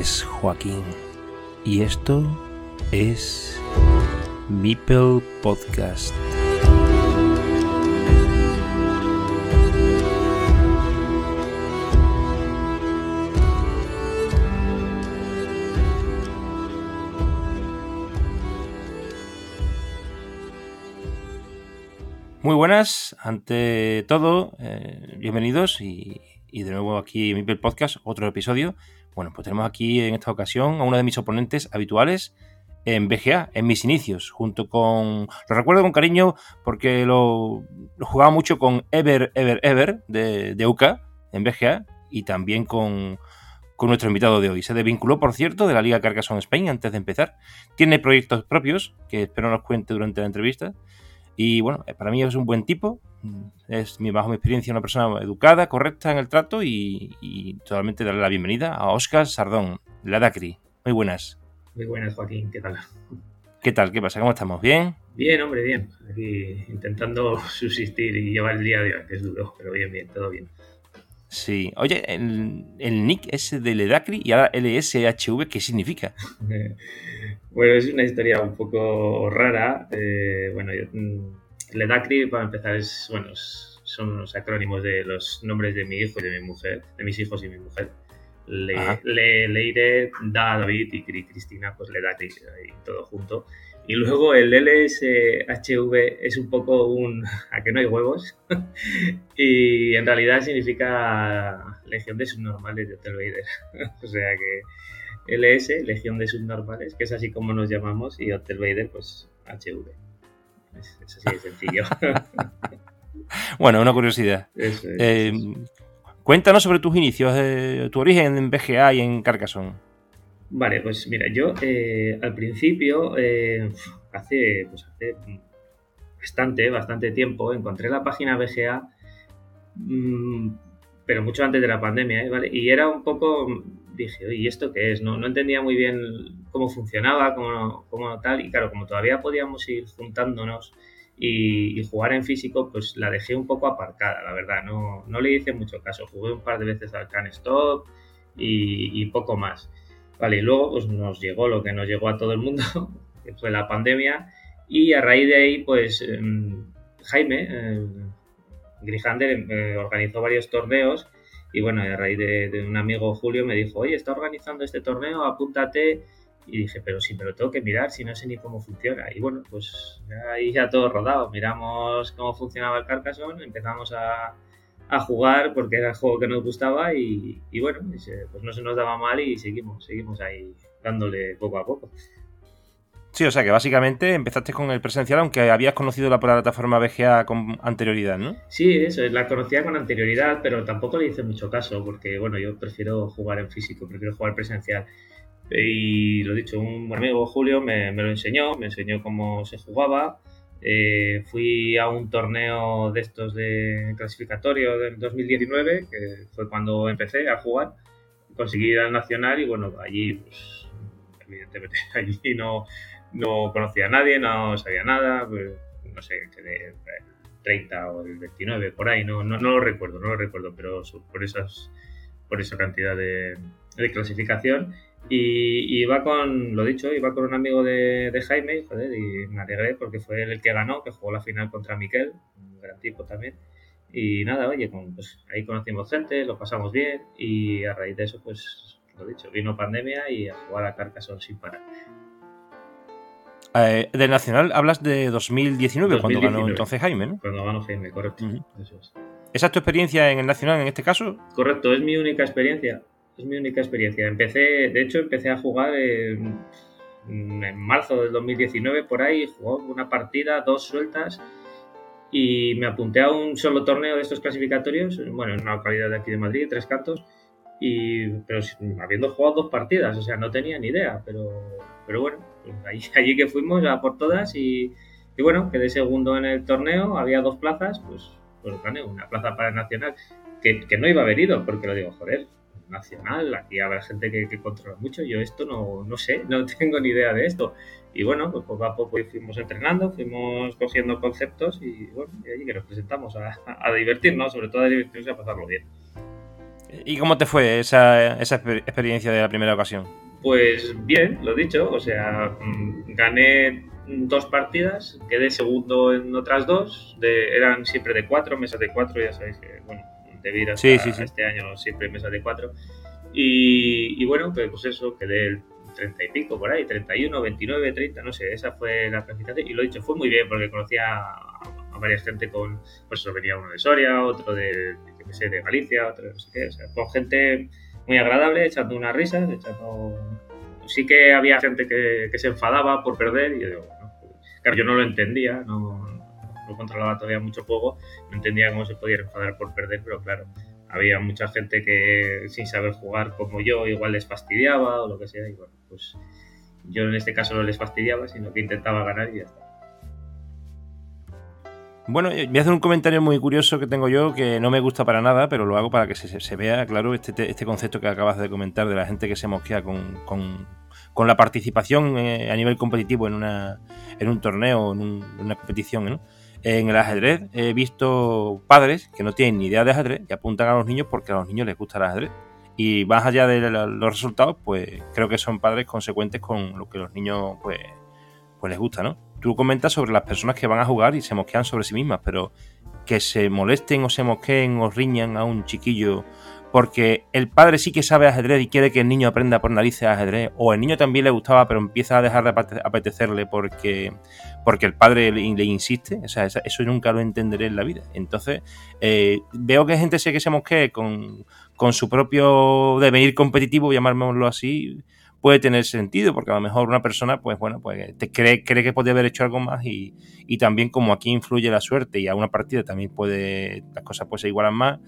Es Joaquín y esto es Mipel Podcast. Muy buenas, ante todo, eh, bienvenidos y, y de nuevo aquí en Mipel Podcast, otro episodio. Bueno, pues tenemos aquí en esta ocasión a uno de mis oponentes habituales en BGA, en mis inicios, junto con... Lo recuerdo con cariño porque lo, lo jugaba mucho con Ever, Ever, Ever de, de UCA en BGA y también con, con nuestro invitado de hoy. Se desvinculó, por cierto, de la Liga Carcassonne Spain antes de empezar. Tiene proyectos propios que espero nos cuente durante la entrevista. Y bueno, para mí es un buen tipo. Es, bajo mi experiencia, una persona educada, correcta en el trato y, y totalmente darle la bienvenida a Oscar Sardón, la DACRI. Muy buenas. Muy buenas, Joaquín. ¿Qué tal? ¿Qué tal? ¿Qué pasa? ¿Cómo estamos? ¿Bien? Bien, hombre, bien. Aquí intentando subsistir y llevar el día día, que es duro, pero bien, bien, todo bien. Sí. Oye, el, el nick es de Ledacri y ahora LSHV, ¿qué significa? bueno, es una historia un poco rara. Eh, bueno, yo, Ledacri, para empezar, es, bueno, son los acrónimos de los nombres de mi hijo y de mi mujer, de mis hijos y mi mujer. Le, le, Leire, Da, David y Cristina, pues Ledacri, y todo junto. Y luego el LSHV es un poco un a que no hay huevos y en realidad significa Legión de Subnormales de Hotel Vader. o sea que LS, Legión de Subnormales, que es así como nos llamamos, y Hotel Vader, pues HV. Es, es así de sencillo. bueno, una curiosidad. Eso es, Eh, cuéntanos sobre tus inicios, eh, tu origen en BGA y en Carcassonne. Vale, pues mira, yo eh, al principio, hace, pues hace bastante, bastante tiempo, encontré la página BGA, mmm, pero mucho antes de la pandemia, ¿eh? ¿vale? Y era un poco, dije, ¿y esto qué es? No, no entendía muy bien cómo funcionaba, cómo, cómo, tal, y claro, como todavía podíamos ir juntándonos y, jugar en físico, pues la dejé un poco aparcada, la verdad, no, no le hice mucho caso, jugué un par de veces al Can Stop y, poco más. Vale, y luego pues, nos llegó lo que nos llegó a todo el mundo, que fue la pandemia, y a raíz de ahí, pues eh, Jaime eh, Grijander eh, organizó varios torneos, y bueno, a raíz de, un amigo Julio me dijo, oye, está organizando este torneo, apúntate. Y dije, pero sí, pero tengo que mirar si no sé ni cómo funciona. Y bueno, pues ahí ya todo rodado. Miramos cómo funcionaba el Carcassonne, empezamos a, a jugar porque era el juego que nos gustaba y, y bueno, pues, no se nos daba mal y seguimos, seguimos ahí dándole poco a poco. Sí, o sea que básicamente empezaste con el presencial, aunque habías conocido la plataforma BGA con anterioridad, ¿no? Sí, eso, la conocía con anterioridad, pero tampoco le hice mucho caso, porque bueno, yo prefiero jugar en físico, prefiero jugar presencial. Y lo dicho, un amigo Julio me, me lo enseñó, me enseñó cómo se jugaba, eh, fui a un torneo de estos de clasificatorio del 2019, que fue cuando empecé a jugar. Conseguí ir al Nacional y bueno, allí, pues, evidentemente, allí no, no conocía a nadie, no sabía nada, pues, no sé, quedé 30 o el 29, por ahí, no, no, no lo recuerdo, no lo recuerdo, pero por, esas, por esa cantidad de, clasificación. Y, iba con, lo dicho, iba con un amigo de, de Jaime, joder, y me alegré porque fue el que ganó, que jugó la final contra Miquel, un gran tipo también. Y nada, oye, con, pues ahí conocimos gente, lo pasamos bien y a raíz de eso, pues lo dicho, vino pandemia y a jugar a Carcassonne sin parar. Eh, del Nacional hablas de 2019, 2019, cuando ganó entonces Jaime, ¿no? Cuando ganó Jaime, correcto. Uh -huh. Eso es. ¿Esa es tu experiencia en el Nacional en este caso? Correcto, es mi única experiencia es mi única experiencia. Empecé, de hecho, empecé a jugar en, en marzo del 2019 por ahí, jugó una partida, dos sueltas y me apunté a un solo torneo de estos clasificatorios, bueno, en una localidad de aquí de Madrid, Tres Cantos, y, pero habiendo jugado dos partidas, o sea, no tenía ni idea, pero, pero bueno, allí, allí, que fuimos a por todas y, y, bueno, quedé segundo en el torneo, había dos plazas, pues, pues gané una plaza para el Nacional, que, que no iba a haber ido, porque lo digo, joder, nacional, aquí habrá gente que, que, controla mucho, yo esto no, no sé, no tengo ni idea de esto. Y bueno, pues poco a poco fuimos entrenando, fuimos cogiendo conceptos y bueno, y allí que nos presentamos a, a divertirnos, sobre todo a divertirnos y a pasarlo bien. ¿Y cómo te fue esa, esa experiencia de la primera ocasión? Pues bien, lo dicho, o sea, mm, gané dos partidas, quedé segundo en otras dos, de, eran siempre de cuatro, mesas de cuatro, ya sabéis que, bueno, debido a este año siempre mesas de cuatro. Y, bueno, pues, pues eso, quedé el 30 y pico por ahí, 31, 29, 30, no sé, esa fue la clasificación. Y lo dicho, fue muy bien porque conocía a, varias gente con, pues eso venía uno de Soria, otro de, qué sé, de Galicia, otro no sé qué, o sea, con gente muy agradable, echando unas risas, echando... Sí que había gente que, se enfadaba por perder y yo digo, pues, claro, yo no lo entendía, no, no controlaba todavía mucho juego, no entendía cómo se podía enfadar por perder, pero claro, había mucha gente que sin saber jugar como yo igual les fastidiaba o lo que sea y bueno, pues yo en este caso no les fastidiaba, sino que intentaba ganar y ya está. Bueno, voy a hacer un comentario muy curioso que tengo yo, que no me gusta para nada, pero lo hago para que se, vea, claro, este, este, concepto que acabas de comentar de la gente que se mosquea con, la participación eh, a nivel competitivo en, una, un torneo, en, en una competición, ¿no? En el ajedrez he visto padres que no tienen ni idea de ajedrez y apuntan a los niños porque a los niños les gusta el ajedrez. Y más allá de los resultados, pues creo que son padres consecuentes con lo que los niños pues, pues les gusta, ¿no? Tú comentas sobre las personas que van a jugar y se mosquean sobre sí mismas, pero que se molesten o se mosqueen o riñan a un chiquillo porque el padre sí que sabe ajedrez y quiere que el niño aprenda por narices ajedrez, o el niño también le gustaba, pero empieza a dejar de apetecerle porque, porque el padre le, insiste, o sea, eso nunca lo entenderé en la vida. Entonces, eh, veo que gente sé que se mosquee con, con su propio devenir competitivo, llamémoslo así, puede tener sentido, porque a lo mejor una persona, pues bueno, pues te cree, cree que podría haber hecho algo más y, y también como aquí influye la suerte y a una partida también puede, las cosas pues se igualan más,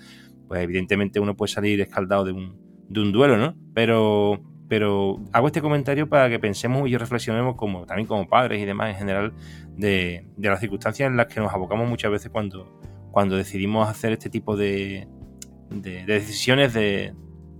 pues evidentemente uno puede salir escaldado de un, de un duelo, ¿no? Pero, pero hago este comentario para que pensemos y reflexionemos como, también como padres y demás en general de, las circunstancias en las que nos abocamos muchas veces cuando, cuando decidimos hacer este tipo de, de, decisiones de,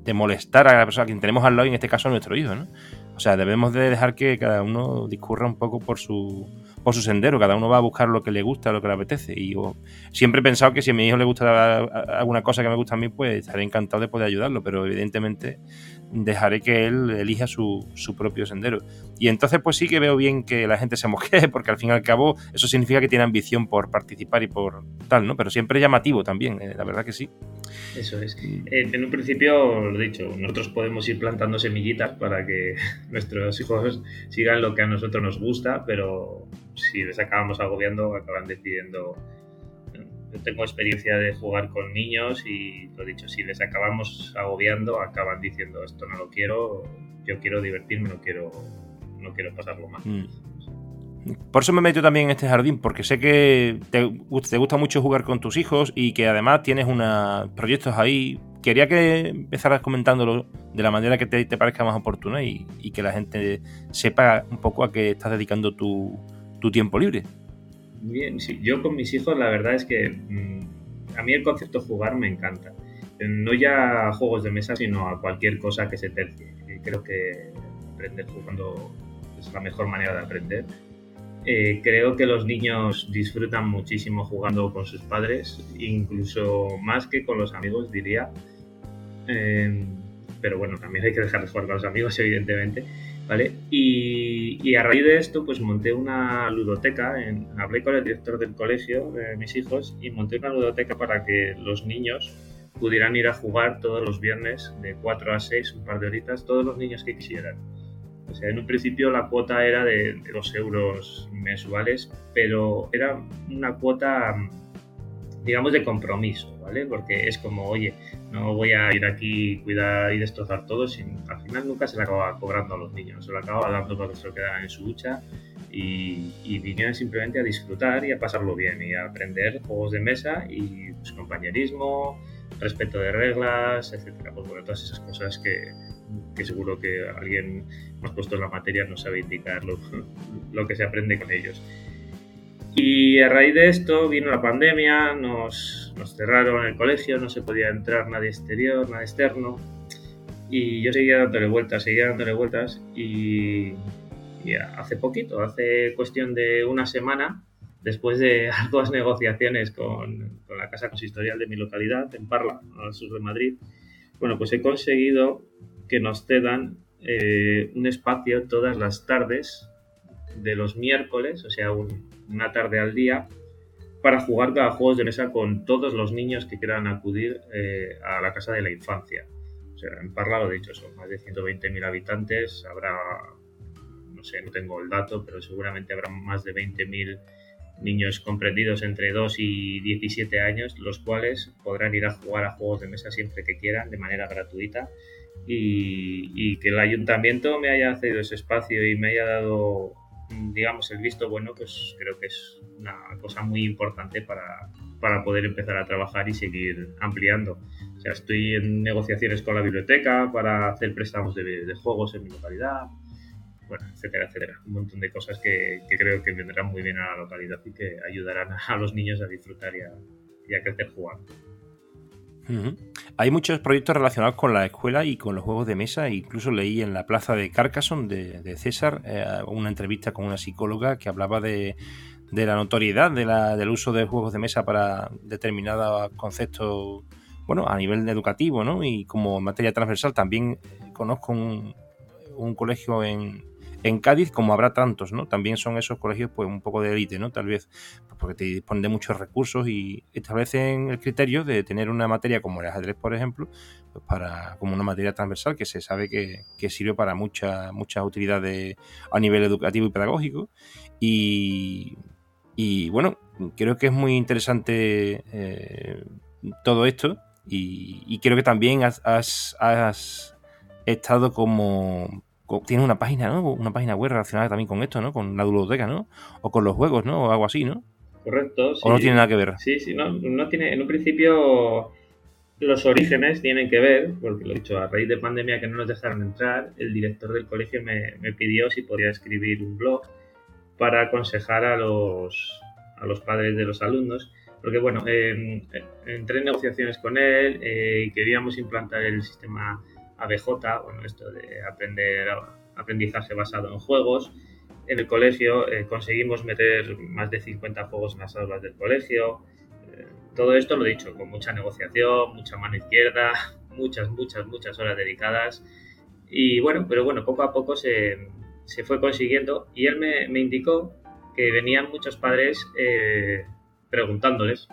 de, molestar a la persona que tenemos al lado y en este caso a nuestro hijo, ¿no? O sea, debemos de dejar que cada uno discurra un poco por su, por su sendero, cada uno va a buscar lo que le gusta, lo que le apetece. Y yo siempre he pensado que si a mi hijo le gusta alguna cosa que me gusta a mí, pues estaré encantado de poder ayudarlo, pero evidentemente dejaré que él elija su, propio sendero. Y entonces pues sí que veo bien que la gente se mosquee, porque al fin y al cabo eso significa que tiene ambición por participar y por tal, ¿no? Pero siempre llamativo también, eh, la verdad que sí. Eso es. Eh, en un principio, lo dicho, nosotros podemos ir plantando semillitas para que nuestros hijos sigan lo que a nosotros nos gusta, pero si les acabamos agobiando, acaban decidiendo yo tengo experiencia de jugar con niños y lo dicho, si les acabamos agobiando, acaban diciendo esto no lo quiero, yo quiero divertirme, no quiero, no quiero pasarlo mal. Mm. Por eso me meto también en este jardín, porque sé que te, gusta mucho jugar con tus hijos y que además tienes unos proyectos ahí. Quería que empezaras comentándolo de la manera que te, parezca más oportuna y, que la gente sepa un poco a qué estás dedicando tu tiempo libre. Bien, sí. Yo con mis hijos la verdad es que mm, a mí el concepto jugar me encanta. No ya a juegos de mesa, sino a cualquier cosa que se tercie. Creo que aprender jugando es la mejor manera de aprender. Eh, creo que los niños disfrutan muchísimo jugando con sus padres, incluso más que con los amigos, diría. Eh, pero bueno, también hay que dejarles jugar con los amigos, evidentemente. ¿Vale? Y, a raíz de esto, pues monté una ludoteca, en, hablé con el director del colegio de mis hijos y monté una ludoteca para que los niños pudieran ir a jugar todos los viernes de 4 a 6, un par de horitas, todos los niños que quisieran. O sea, en un principio la cuota era de, de 2 euros mensuales, pero era una cuota digamos, de compromiso, ¿vale? Porque es como, oye, no voy a ir aquí, cuidar y destrozar todo, sin, al final nunca se le acaba cobrando a los niños, se lo acaba dando para que se lo quedaran en su ducha y, y vinieran simplemente a disfrutar y a pasarlo bien y a aprender juegos de mesa y pues, compañerismo, respeto de reglas, etcétera. Pues bueno, todas esas cosas que, que seguro que alguien más puesto en la materia no sabe indicar lo, lo que se aprende con ellos. Y a raíz de esto vino la pandemia, nos, nos cerraron el colegio, no se podía entrar nadie exterior, nadie externo. Y yo seguía dándole vueltas, seguía dándole vueltas. Y, hace poquito, hace cuestión de una semana, después de arduas negociaciones con, con, la Casa Consistorial de mi localidad, en Parla, al sur de Madrid, Bueno, pues he conseguido que nos cedan eh, un espacio todas las tardes de los miércoles, o sea, una tarde al día, para jugar cada juegos de mesa con todos los niños que quieran acudir eh, a la casa de la infancia. O sea, en Parla lo he dicho, son más de 120.000 habitantes, habrá, no sé, no tengo el dato, pero seguramente habrá más de 20.000 niños comprendidos entre 2 y 17 años, los cuales podrán ir a jugar a juegos de mesa siempre que quieran, de manera gratuita. Y, que el ayuntamiento me haya cedido ese espacio y me haya dado, digamos, el visto bueno, pues creo que es una cosa muy importante para, para poder empezar a trabajar y seguir ampliando. O sea, estoy en negociaciones con la biblioteca para hacer préstamos de, de juegos en mi localidad, bueno, etcétera, etcétera. Un montón de cosas que, creo que vendrán muy bien a la localidad y que ayudarán a los niños a disfrutar y a, crecer jugando. Hay muchos proyectos relacionados con la escuela y con los juegos de mesa. Incluso leí en la plaza de Carcassonne de, César eh, una entrevista con una psicóloga que hablaba de, la notoriedad del uso de juegos de mesa para determinados conceptos, bueno, a nivel educativo, ¿no? Y como materia transversal también conozco un colegio en, en Cádiz, como habrá tantos, ¿no? También son esos colegios, pues, un poco de élite, ¿no? Tal vez, pues, porque te disponen de muchos recursos y establecen el criterio de tener una materia como el ajedrez, por ejemplo, pues para, como una materia transversal que se sabe que, sirve para muchas muchas utilidades a nivel educativo y pedagógico. Y, bueno, creo que es muy interesante eh, todo esto y, creo que también has estado como tienes una página, ¿no? Una página web relacionada también con esto, ¿no? Con la biblioteca, ¿no? O con los juegos, ¿no? O algo así, ¿no? Correcto. ¿O no tiene nada que ver? Sí, sí, no, no tiene. En un principio los orígenes tienen que ver, porque lo he dicho, a raíz de pandemia que no nos dejaron entrar, el director del colegio me, pidió si podía escribir un blog para aconsejar a los, a los padres de los alumnos. Porque bueno, entré en negociaciones con él eh, y queríamos implantar el sistema ABJ, bueno, esto de aprender aprendizaje basado en juegos. En el colegio eh, conseguimos meter más de 50 juegos en las aulas del colegio. Eh, todo esto lo he dicho, con mucha negociación, mucha mano izquierda, muchas, muchas, muchas horas dedicadas. Y bueno, pero bueno, poco a poco se, se fue consiguiendo y él me, me, indicó que venían muchos padres eh, preguntándoles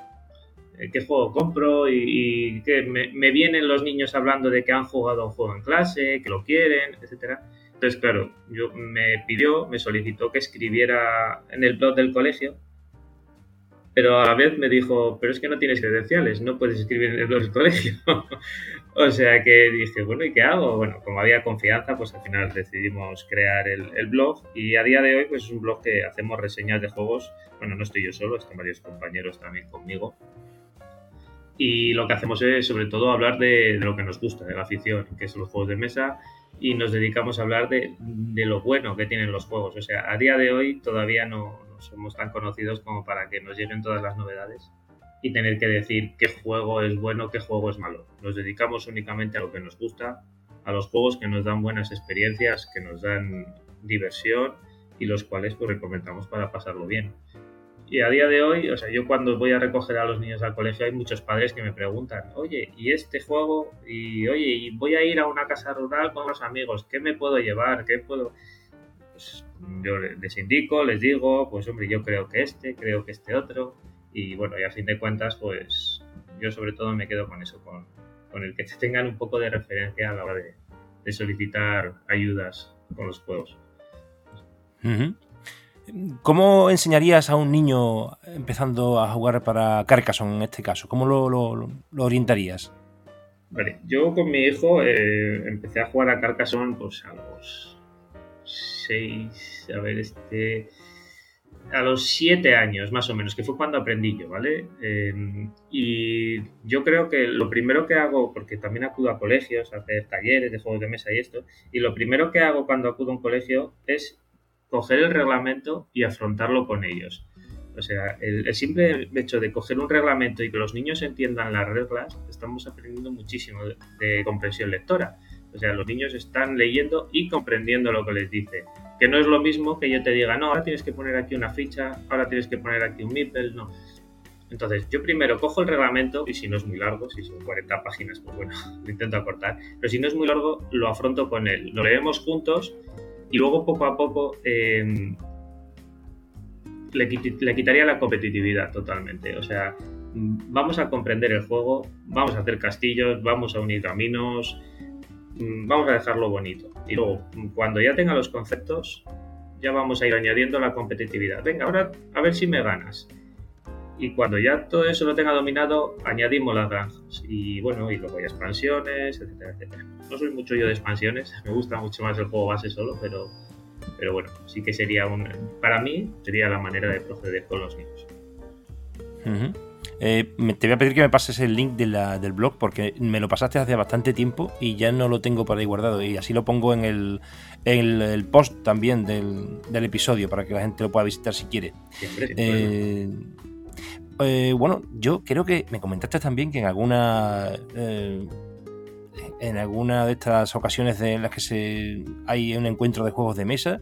qué juego compro y, que me, vienen los niños hablando de que han jugado un juego en clase, que lo quieren, etcétera. Entonces, claro, yo me pidió, me solicitó que escribiera en el blog del colegio, pero a la vez me dijo, pero es que no tienes credenciales, no puedes escribir en el blog del colegio. o sea que dije, bueno, ¿y qué hago? Bueno, como había confianza, pues al final decidimos crear el, el, blog y a día de hoy pues es un blog que hacemos reseñas de juegos. Bueno, no estoy yo solo, están varios compañeros también conmigo y lo que hacemos es sobre todo hablar de, lo que nos gusta, de la afición, que son los juegos de mesa, y nos dedicamos a hablar de, lo bueno que tienen los juegos. O sea, a día de hoy todavía no, somos tan conocidos como para que nos lleguen todas las novedades y tener que decir qué juego es bueno, qué juego es malo. Nos dedicamos únicamente a lo que nos gusta, a los juegos que nos dan buenas experiencias, que nos dan diversión y los cuales pues recomendamos para pasarlo bien. Y a día de hoy, o sea, yo cuando voy a recoger a los niños al colegio hay muchos padres que me preguntan, oye, ¿y este juego? Y oye, y voy a ir a una casa rural con los amigos, ¿qué me puedo llevar? ¿Qué puedo...? Pues yo les indico, les digo, pues hombre, yo creo que este, creo que este otro. Y bueno, y a fin de cuentas, pues yo sobre todo me quedo con eso, con, con el que tengan un poco de referencia a la hora de, solicitar ayudas con los juegos. ¿Cómo enseñarías a un niño empezando a jugar para Carcassonne en este caso? ¿Cómo lo, orientarías? Vale, yo con mi hijo eh, empecé a jugar a Carcassonne pues a los 6, a ver, este, a los 7 años más o menos, que fue cuando aprendí yo, ¿vale? Eh, y yo creo que lo primero que hago, porque también acudo a colegios a hacer talleres de juegos de mesa y esto, y lo primero que hago cuando acudo a un colegio es coger el reglamento y afrontarlo con ellos. O sea, el, simple hecho de coger un reglamento y que los niños entiendan las reglas, estamos aprendiendo muchísimo de, comprensión lectora. O sea, los niños están leyendo y comprendiendo lo que les dice. Que no es lo mismo que yo te diga, no, ahora tienes que poner aquí una ficha, ahora tienes que poner aquí un meeple, no. Entonces, yo primero cojo el reglamento, y si no es muy largo, si son 40 páginas, pues bueno, lo intento acortar, pero si no es muy largo, lo afronto con él. Lo leemos juntos y luego poco a poco em, le, quitaría la competitividad totalmente. O sea, vamos a comprender el juego, vamos a hacer castillos, vamos a unir caminos, mm, vamos a dejarlo bonito. Y luego, cuando ya tenga los conceptos, ya vamos a ir añadiendo la competitividad. Venga, ahora a ver si me ganas y cuando ya todo eso lo tenga dominado, añadimos las granjas. Y bueno, y luego hay expansiones, etcétera, etcétera. No soy mucho yo de expansiones, me gusta mucho más el juego base solo, pero, pero bueno, sí que sería un. Para mí, sería la manera de proceder con los niños. Eh, te voy a pedir que me pases el link del blog porque me lo pasaste hace bastante tiempo y ya no lo tengo por ahí guardado. Y así lo pongo en el, el, post también del, del, episodio para que la gente lo pueda visitar si quiere. eh, eh, bueno, yo creo que me comentaste también que en alguna eh, en alguna de estas ocasiones en las que se hay un encuentro de juegos de mesa,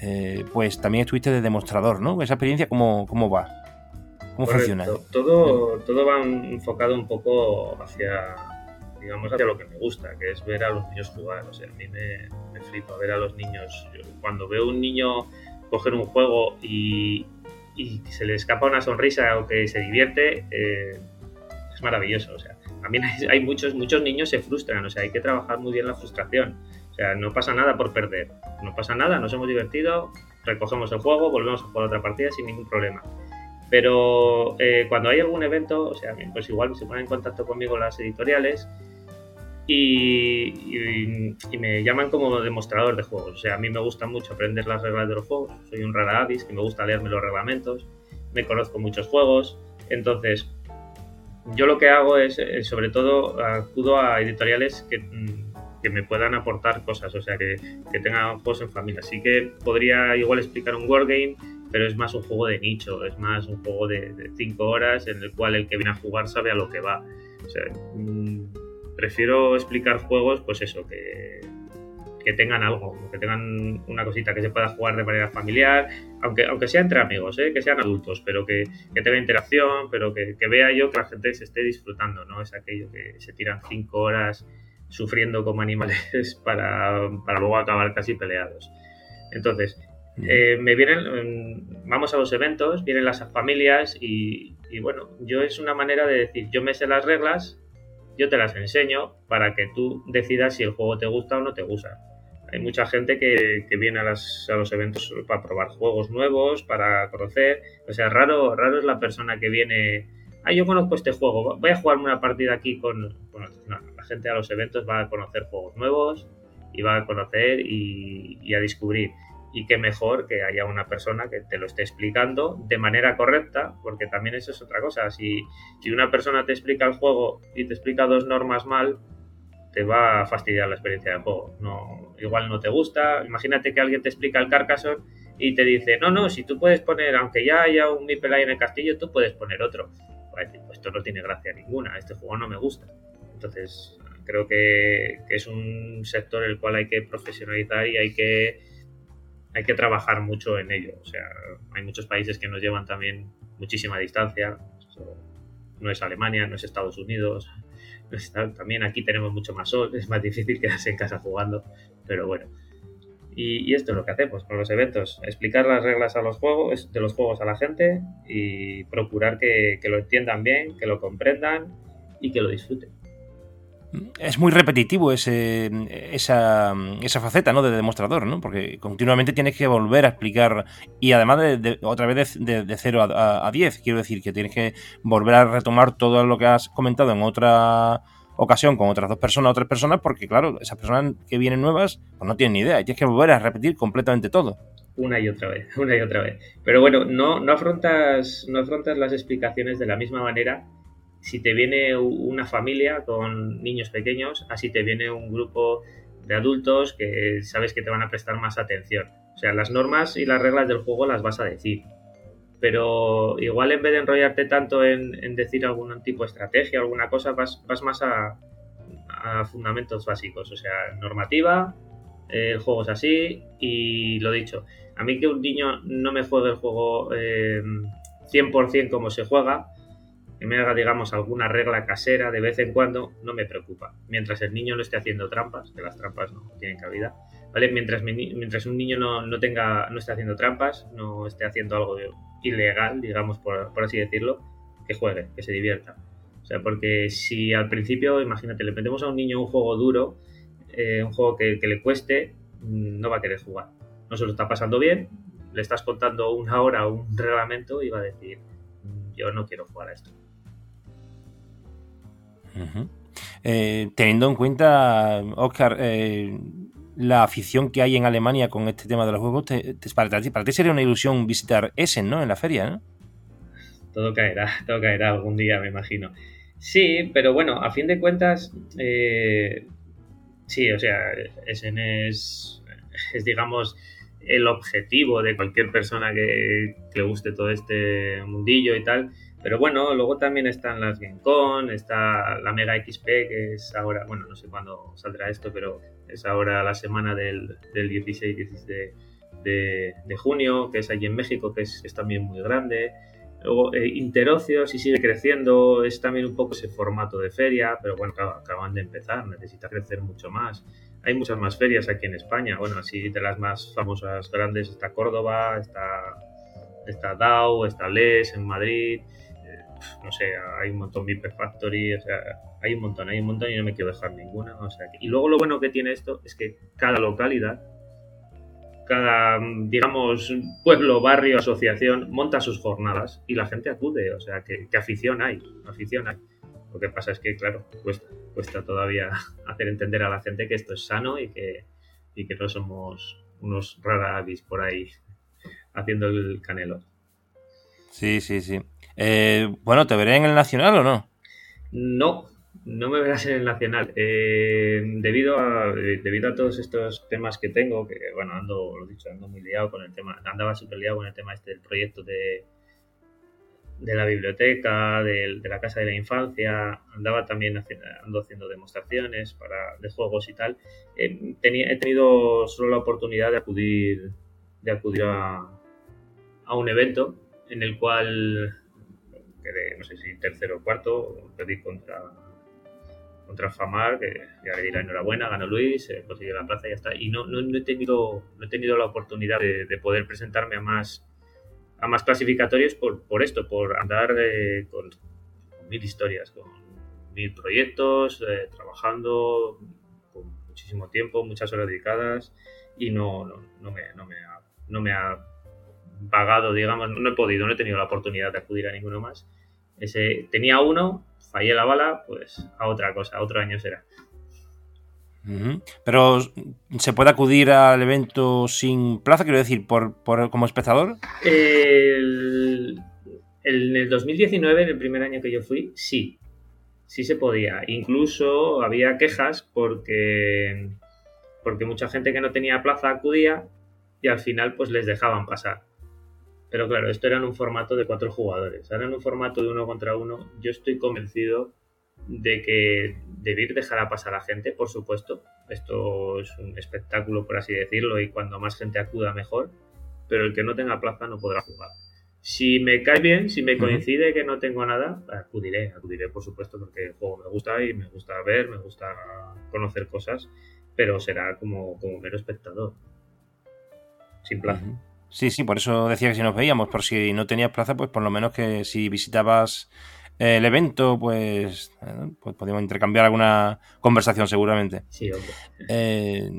eh, pues también estuviste de demostrador, ¿no? Esa experiencia, ¿cómo, cómo va? ¿Cómo funciona? Todo, todo va enfocado un poco hacia, digamos, hacia lo que me gusta, que es ver a los niños jugar. O sea, a mí me, me flipa ver a los niños. cuando veo un niño coger un juego y, y se le escapa una sonrisa o que se divierte, eh, es maravilloso. O sea, también hay, muchos, muchos niños se frustran, o sea, hay que trabajar muy bien la frustración. O sea, no pasa nada por perder, no pasa nada, nos hemos divertido, recogemos el juego, volvemos a jugar otra partida sin ningún problema. Pero eh, cuando hay algún evento, o sea, pues igual se ponen en contacto conmigo las editoriales y, me llaman como demostrador de juegos. O sea, a mí me gusta mucho aprender las reglas de los juegos. Soy un rara avis que me gusta leerme los reglamentos. Me conozco muchos juegos. Entonces, yo lo que hago es, eh, sobre todo, acudo a editoriales que, mm, que me puedan aportar cosas, o sea, que, que, tengan juegos en familia. Así que podría igual explicar un wargame, pero es más un juego de nicho, es más un juego de 5 horas en el cual el que viene a jugar sabe a lo que va. O sea, mm, prefiero explicar juegos, pues eso, que, que tengan algo, que tengan una cosita que se pueda jugar de manera familiar, aunque, aunque sea entre amigos, ¿eh? que sean adultos, pero que, que tenga interacción, pero que, que, vea yo que la gente se esté disfrutando, ¿no? Es aquello que se tiran cinco horas sufriendo como animales para, para luego acabar casi peleados. Entonces, eh, me vienen, vamos a los eventos, vienen las familias y, y bueno, yo es una manera de decir, yo me sé las reglas, yo te las enseño para que tú decidas si el juego te gusta o no te gusta. Hay mucha gente que, viene a, los eventos para probar juegos nuevos, para conocer. O sea, raro, raro es la persona que viene. Ah, yo conozco este juego, voy a jugarme una partida aquí con. la gente a los eventos va a conocer juegos nuevos y va a conocer y a descubrir y qué mejor que haya una persona que te lo esté explicando de manera correcta, porque también eso es otra cosa. Si, si una persona te explica el juego y te explica dos normas mal, te va a fastidiar la experiencia del juego. No, igual no te gusta. Imagínate que alguien te explica el Carcassonne y te dice, no, no, si tú puedes poner, aunque ya haya un Mipelay en el castillo, tú puedes poner otro. Pues esto no tiene gracia ninguna, este juego no me gusta. Entonces, creo que, que es un sector el cual hay que profesionalizar y hay que hay que trabajar mucho en ello. O sea, hay muchos países que nos llevan también muchísima distancia. No es Alemania, no es Estados Unidos. También aquí tenemos mucho más sol, es más difícil quedarse en casa jugando, pero bueno. Y, esto es lo que hacemos con los eventos, explicar las reglas a los juegos, de los juegos a la gente y procurar que lo entiendan bien, que lo comprendan y que lo disfruten es muy repetitivo ese, esa, esa, faceta ¿no? de demostrador, ¿no? porque continuamente tienes que volver a explicar y además de, otra vez de, de 0 a, 10, quiero decir que tienes que volver a retomar todo lo que has comentado en otra ocasión con otras dos personas o tres personas, porque claro, esas personas que vienen nuevas pues no tienen ni idea y tienes que volver a repetir completamente todo. Una y otra vez, una y otra vez. Pero bueno, no, no, afrontas, no afrontas las explicaciones de la misma manera si te viene una familia con niños pequeños, así te viene un grupo de adultos que sabes que te van a prestar más atención. O sea, las normas y las reglas del juego las vas a decir. Pero igual en vez de enrollarte tanto en, decir algún tipo de estrategia, alguna cosa, vas, más a, fundamentos básicos. O sea, normativa, el juego es así y lo dicho. A mí que un niño no me juegue el juego eh, 100% como se juega, que me haga, digamos, alguna regla casera de vez en cuando, no me preocupa. Mientras el niño no esté haciendo trampas, que las trampas no tienen cabida, ¿vale? Mientras, mientras un niño no, no, tenga, no esté haciendo trampas, no esté haciendo algo ilegal, digamos, por, por así decirlo, que juegue, que se divierta. O sea, porque si al principio, imagínate, le metemos a un niño un juego duro, eh, un juego que, que, le cueste, mm, no va a querer jugar. No se lo está pasando bien, le estás contando una hora un reglamento y va a decir, mm, yo no quiero jugar a esto. Eh, teniendo en cuenta, Oscar, eh, la afición que hay en Alemania con este tema de los juegos, para, ti, sería una ilusión visitar Essen, ¿no? En la feria, ¿no? Todo caerá, todo caerá algún día, me imagino. Sí, pero bueno, a fin de cuentas, eh, sí, o sea, Essen es, es, digamos, el objetivo de cualquier persona que, que, le guste todo este mundillo y tal. Pero bueno, luego también están las GameCon, está la Mega XP, que es ahora, bueno, no sé cuándo saldrá esto, pero es ahora la semana del, del 16, 16 de, de, junio, que es allí en México, que es, es también muy grande. Luego eh, Interocio, si sigue creciendo, es también un poco ese formato de feria, pero bueno, acaban de empezar, necesita crecer mucho más. Hay muchas más ferias aquí en España, bueno, así de las más famosas grandes está Córdoba, está, está DAO, está Les en Madrid, no sé, hay un montón, Viper Factory, o sea, hay un montón, hay un montón y no me quiero dejar ninguna. O sea, y luego lo bueno que tiene esto es que cada localidad cada, digamos, pueblo, barrio, asociación monta sus jornadas y la gente acude, o sea, que, que afición hay, afición. Lo que pasa es que, claro, cuesta, cuesta todavía hacer entender a la gente que esto es sano y que, y que no somos unos raravis por ahí haciendo el canelo. Sí, sí, sí. Eh, bueno, ¿te veré en el Nacional o no? No, no me verás en el Nacional. Eh, debido, a, debido a todos estos temas que tengo, que bueno, ando, lo dicho, ando muy liado con el tema, andaba súper liado con el tema este del proyecto de, de la biblioteca, de, de, la casa de la infancia, andaba también haciendo, ando haciendo demostraciones para, de juegos y tal. Eh, tenía, he tenido solo la oportunidad de acudir, de acudir a, a un evento en el cual quedé, no sé si tercero o cuarto, perdí contra contra Famar, que ya le di la enhorabuena, ganó Luis, eh, consiguió la plaza y ya está. Y no, no, he, tenido, no he tenido la oportunidad de, de, poder presentarme a más, a más clasificatorios por, por esto, por andar eh, con, mil historias, con mil proyectos, eh, trabajando con muchísimo tiempo, muchas horas dedicadas y no, no, no, me, no, me, no me ha pagado, digamos, no he podido, no he tenido la oportunidad de acudir a ninguno más. Ese, tenía uno, fallé la bala, pues a otra cosa, a otro año será. Pero ¿se puede acudir al evento sin plaza? Quiero decir, por, por como espectador. El, el, en el 2019, en el primer año que yo fui, sí. Sí se podía. Incluso había quejas porque, porque mucha gente que no tenía plaza acudía y al final pues les dejaban pasar. Pero claro, esto era en un formato de cuatro jugadores. Ahora en un formato de uno contra uno, yo estoy convencido de que debir dejar a pasar a gente, por supuesto. Esto es un espectáculo, por así decirlo, y cuando más gente acuda, mejor. Pero el que no tenga plaza no podrá jugar. Si me cae bien, si me coincide que no tengo nada, acudiré, acudiré, por supuesto, porque el juego me gusta y me gusta ver, me gusta conocer cosas, pero será como, como mero espectador, sin plaza. Uh -huh. Sí, sí, por eso decía que si nos veíamos, por si no tenías plaza, pues por lo menos que si visitabas el evento, pues, eh, pues podíamos intercambiar alguna conversación seguramente. Sí, hombre. Eh,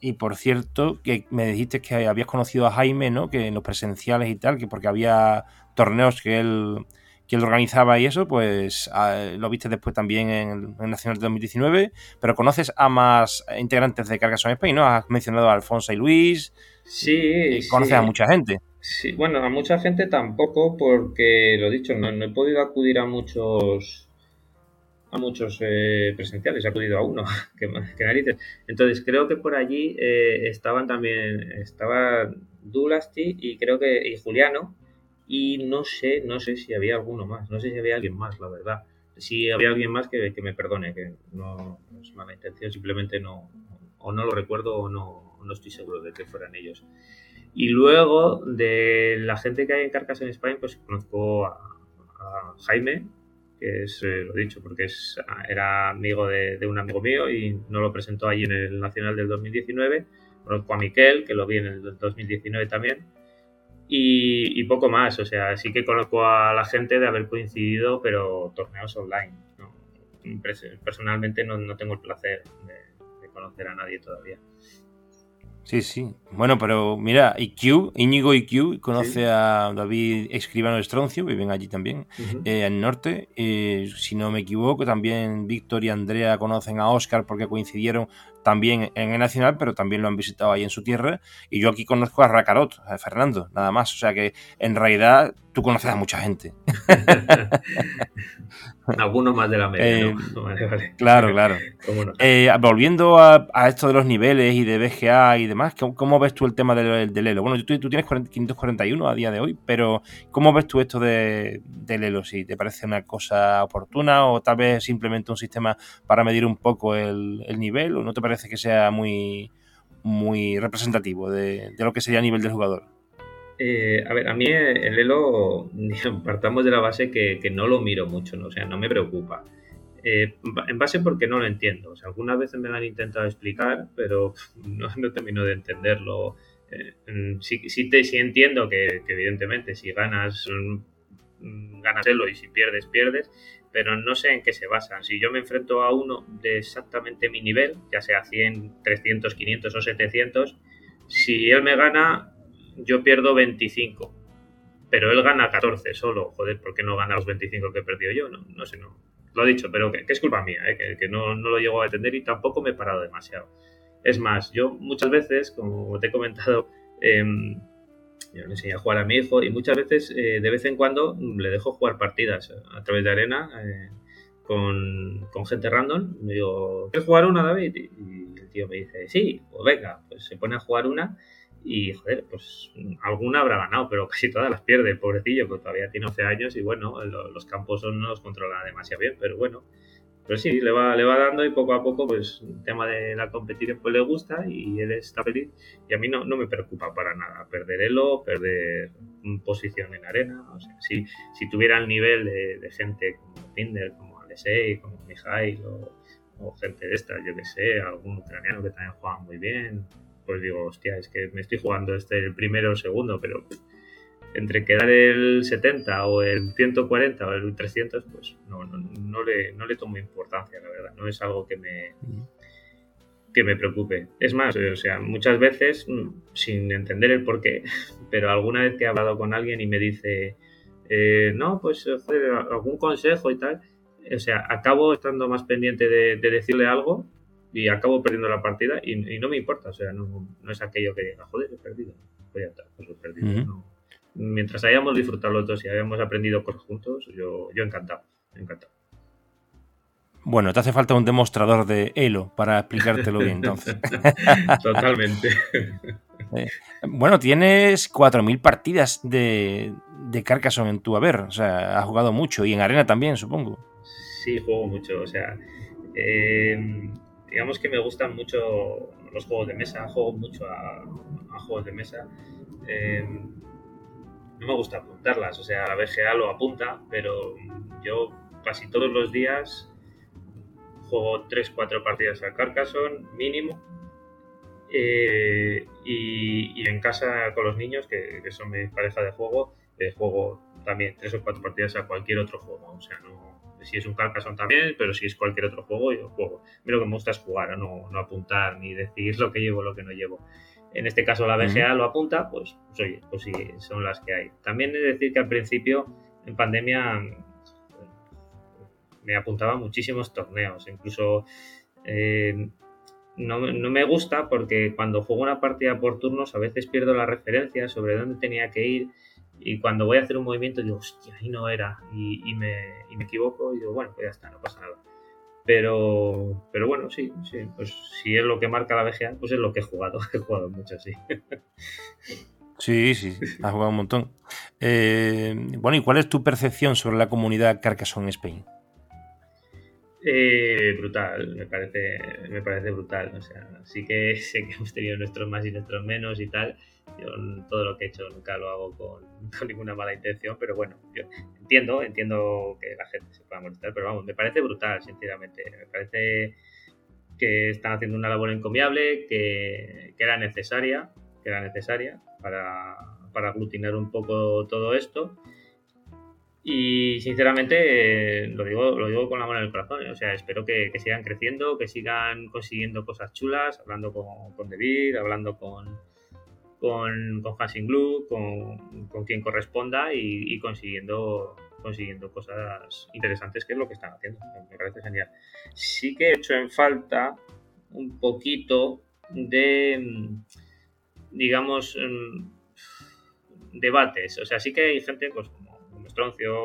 y por cierto, que me dijiste que habías conocido a Jaime, ¿no? Que en los presenciales y tal, que porque había torneos que él, que él organizaba y eso, pues a, lo viste después también en el Nacional de 2019, pero conoces a más integrantes de Carcassonne Spain, ¿no? Has mencionado a Alfonso y Luis, Sí. Conoces sí. a mucha gente. Sí, bueno, a mucha gente tampoco, porque lo dicho, no, no he podido acudir a muchos a muchos eh, presenciales, he acudido a uno, que, que, narices. Entonces creo que por allí eh, estaban también, estaba Dulasti y creo que y Juliano, y no sé, no sé si había alguno más, no sé si había alguien más, la verdad. Si había alguien más que, que me perdone, que no, no es mala intención, simplemente no, o no lo recuerdo o no, no estoy seguro de que fueran ellos. Y luego, de la gente que hay en Carcas en España, pues conozco a, a Jaime, que es, eh, lo dicho, porque es, era amigo de, un amigo mío y no lo presentó allí en el Nacional del 2019. Conozco a Miquel, que lo vi en el 2019 también. Y, poco más, o sea, sí que conozco a la gente de haber coincidido, pero torneos online. Personalmente no, tengo el placer de conocer a nadie todavía. Sí, sí. Bueno, pero mira, IQ, Íñigo IQ, conoce a David Escribano Estroncio, viven allí también, eh, en norte. Eh, si no me equivoco, también Víctor y Andrea conocen a Oscar porque coincidieron también en el Nacional, pero también lo han visitado ahí en su tierra. Y yo aquí conozco a Racarot, a Fernando, nada más. O sea que en realidad tú conoces a mucha gente. Algunos más de la media. Eh, claro, claro. Eh, volviendo a, esto de los niveles y de BGA y demás, ¿cómo, ves tú el tema del, del Elo? Bueno, tú, tú, tienes 541 a día de hoy, pero ¿cómo ves tú esto de, del Elo? ¿Si te parece una cosa oportuna o tal vez simplemente un sistema para medir un poco el, nivel o no te parece que sea muy, muy representativo de, de lo que sería a nivel del jugador? Eh, a ver, a mí el Elo, partamos de la base que, no lo miro mucho, o sea, no me preocupa. Eh, en base porque no lo entiendo. O sea, algunas veces me lo han intentado explicar, pero no, termino de entenderlo. Eh, sí, sí, entiendo que, evidentemente si ganas, mm, ganas Elo y si pierdes, pierdes, pero no sé en qué se basan. Si yo me enfrento a uno de exactamente mi nivel, ya sea 100, 300, 500 o 700, si él me gana, yo pierdo 25, pero él gana 14 solo. Joder, ¿por qué no gana los 25 que he perdido yo? No, no sé, no. Lo he dicho, pero que, es culpa mía, ¿eh? que, no, no, lo llego a entender y tampoco me he parado demasiado. Es más, yo muchas veces, como te he comentado, em, yo le enseñé a jugar a mi hijo y muchas veces, eh, de vez en cuando, le dejo jugar partidas a través de arena eh, con, con, gente random. Me digo, ¿quieres jugar una, David? Y, y el tío me dice, sí, pues venga, pues se pone a jugar una y joder, pues alguna habrá ganado, pero casi todas las pierde, pobrecillo, que todavía tiene 11 años y bueno, los campos no los controla demasiado bien, pero bueno, pero sí, le va, le va dando y poco a poco, pues el tema de la competición pues le gusta y él está feliz. Y a mí no, no me preocupa para nada perder elo, perder posición en arena, o sea, si, si tuviera el nivel de, gente como Tinder, como Alesei, como Mijail o, o gente de esta, yo que sé, algún ucraniano que también juega muy bien, pues digo, hostia, es que me estoy jugando este el primero o segundo, pero entre quedar el 70 o el 140 o el 300, pues no, no, no, le, no le tomo importancia, la verdad. No es algo que me, que me preocupe. Es más, o sea, muchas veces, mm, sin entender el por qué, pero alguna vez que he hablado con alguien y me dice, eh, no, pues joder, algún consejo y tal, o sea, acabo estando más pendiente de decirle algo y acabo perdiendo la partida y, no me importa, o sea, no, es aquello que diga, joder, he perdido, pues ya está, pues he perdido. Mientras hayamos disfrutado los dos y hayamos aprendido cosas juntos, yo, yo encantado, encantado. Bueno, te hace falta un demostrador de Elo para explicártelo bien, entonces. Totalmente. Eh, bueno, tienes 4.000 partidas de, de Carcassonne en tu haber, o sea, has jugado mucho y en arena también, supongo. Sí, juego mucho, o sea, eh, digamos que me gustan mucho los juegos de mesa, juego mucho a, juegos de mesa. Eh, no me gusta apuntarlas, o sea, la BGA lo apunta, pero yo casi todos los días juego 3-4 partidas al Carcassonne mínimo. Eh, y, en casa con los niños, que, son mi pareja de juego, eh, juego también 3 o 4 partidas a cualquier otro juego. O sea, no, si es un Carcassonne también, pero si es cualquier otro juego, yo juego. A lo que me gusta es jugar, no, no apuntar ni decir lo que llevo, lo que no llevo. En este caso la BGA lo apunta, pues, pues, oye, pues sí, son las que hay. También he de decir que al principio, en pandemia, me apuntaba muchísimos torneos, incluso eh, no, no, me gusta porque cuando juego una partida por turnos a veces pierdo la referencia sobre dónde tenía que ir y cuando voy a hacer un movimiento digo, hostia, ahí no era. Y, me, y, me, equivoco y digo, bueno, pues ya está, no pasa nada. Pero, pero bueno, sí, sí, pues si es lo que marca la BGA, pues es lo que he jugado. He jugado mucho, sí. Sí, sí, has jugado un montón. Eh, bueno, ¿y cuál es tu percepción sobre la comunidad Carcassonne Spain? Eh, brutal, me parece, me parece brutal. O sea, sí que sé que hemos tenido nuestros más y nuestros menos y tal. Yo todo lo que he hecho nunca lo hago con, ninguna mala intención, pero bueno, yo entiendo, entiendo que la gente se pueda molestar, pero vamos, me parece brutal, sinceramente. Me parece que están haciendo una labor encomiable, que, que era necesaria, que era necesaria para, para aglutinar un poco todo esto y sinceramente, lo, digo, lo digo con la mano en el corazón. ¿eh? O sea, espero que, sigan creciendo, que sigan consiguiendo cosas chulas, hablando con, con David, hablando con, con, con Hansing con, con, quien corresponda y, consiguiendo, consiguiendo cosas interesantes, que es lo que están haciendo. Me parece genial. Sí que he hecho en falta un poquito de, digamos, mm, debates. O sea, sí que hay gente, pues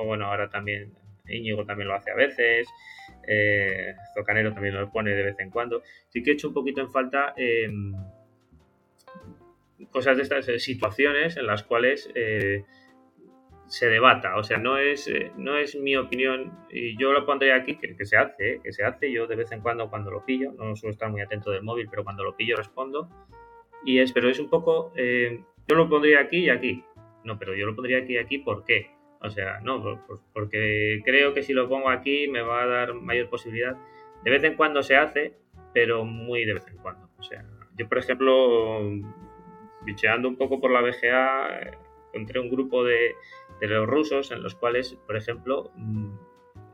Bueno, ahora también Íñigo también lo hace a veces, eh, Zocanero también lo pone de vez en cuando. Sí que he hecho un poquito en falta em, cosas de estas eh, situaciones en las cuales eh, se debata. O sea, no es, no es mi opinión, y yo lo pondré aquí, que, se hace, que se hace. Yo de vez en cuando cuando lo pillo, no suelo estar muy atento del móvil, pero cuando lo pillo respondo. Y es, pero es un poco, yo lo pondría aquí y aquí. No, pero yo lo pondría aquí y aquí, ¿por qué? O sea, no, porque creo que si lo pongo aquí me va a dar mayor posibilidad. De vez en cuando se hace, pero muy de vez en cuando. O sea, yo por ejemplo, bicheando un poco por la BGA, encontré un grupo de, los rusos en los cuales, por ejemplo, mm,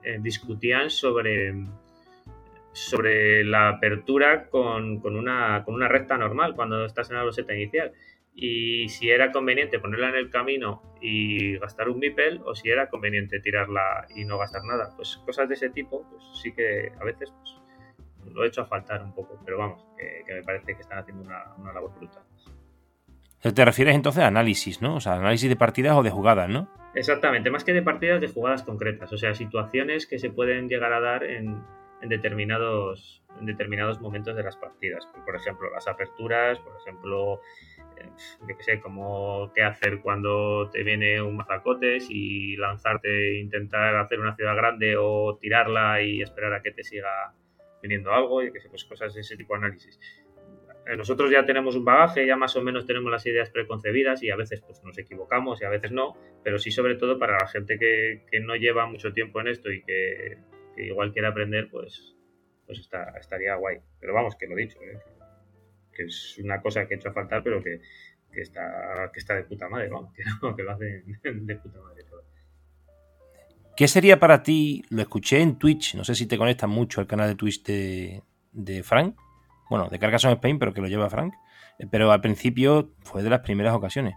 eh, discutían sobre, sobre la apertura con, con, una, con una recta normal cuando estás en la loseta inicial y si era conveniente ponerla en el camino y gastar un MIPEL o si era conveniente tirarla y no gastar nada. Pues cosas de ese tipo, pues sí que a veces pues, lo he hecho a faltar un poco, pero vamos, que, me parece que están haciendo una, una labor brutal. Te refieres entonces a análisis, ¿no? O sea, análisis de partidas o de jugadas, ¿no? Exactamente, más que de partidas, de jugadas concretas, o sea, situaciones que se pueden llegar a dar en, en determinados, en determinados momentos de las partidas. Por ejemplo, las aperturas, por ejemplo, yo qué sé, como qué hacer cuando te viene un mazacotes y lanzarte, intentar hacer una ciudad grande o tirarla y esperar a que te siga viniendo algo, y que sé, pues cosas de ese tipo de análisis. Eh, nosotros ya tenemos un bagaje, ya más o menos tenemos las ideas preconcebidas y a veces pues nos equivocamos y a veces no, pero sí sobre todo para la gente que, que no lleva mucho tiempo en esto y que, que igual quiere aprender, pues, pues está, estaría guay. Pero vamos, que lo dicho, ¿eh? Que es una cosa que he hecho a faltar, pero que, está, que está de puta madre, vamos, que, lo hace de puta madre todo. ¿Qué sería para ti? Lo escuché en Twitch, no sé si te conectas mucho al canal de Twitch de, Frank, bueno, de Carcassonne Spain, pero que lo lleva Frank, eh, pero al principio fue de las primeras ocasiones.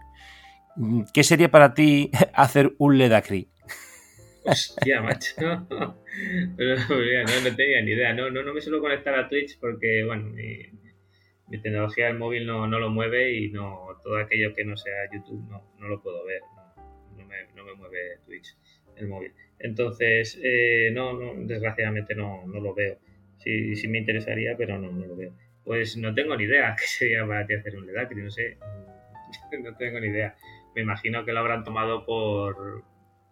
¿Qué sería para ti hacer un Ledacri? Hostia, macho. no, tenía ni idea. No, no, no me suelo conectar a Twitch porque, bueno, mi tecnología del móvil no, no, lo mueve y no todo aquello que no sea YouTube no, no lo puedo ver. No, me, no, me, mueve Twitch el móvil. Entonces, eh, no, desgraciadamente no, no lo veo. Sí, sí me interesaría, pero no, no lo veo. Pues no tengo ni idea qué sería para ti hacer un Ledacri, no sé. no tengo ni idea. Me imagino que lo habrán tomado por,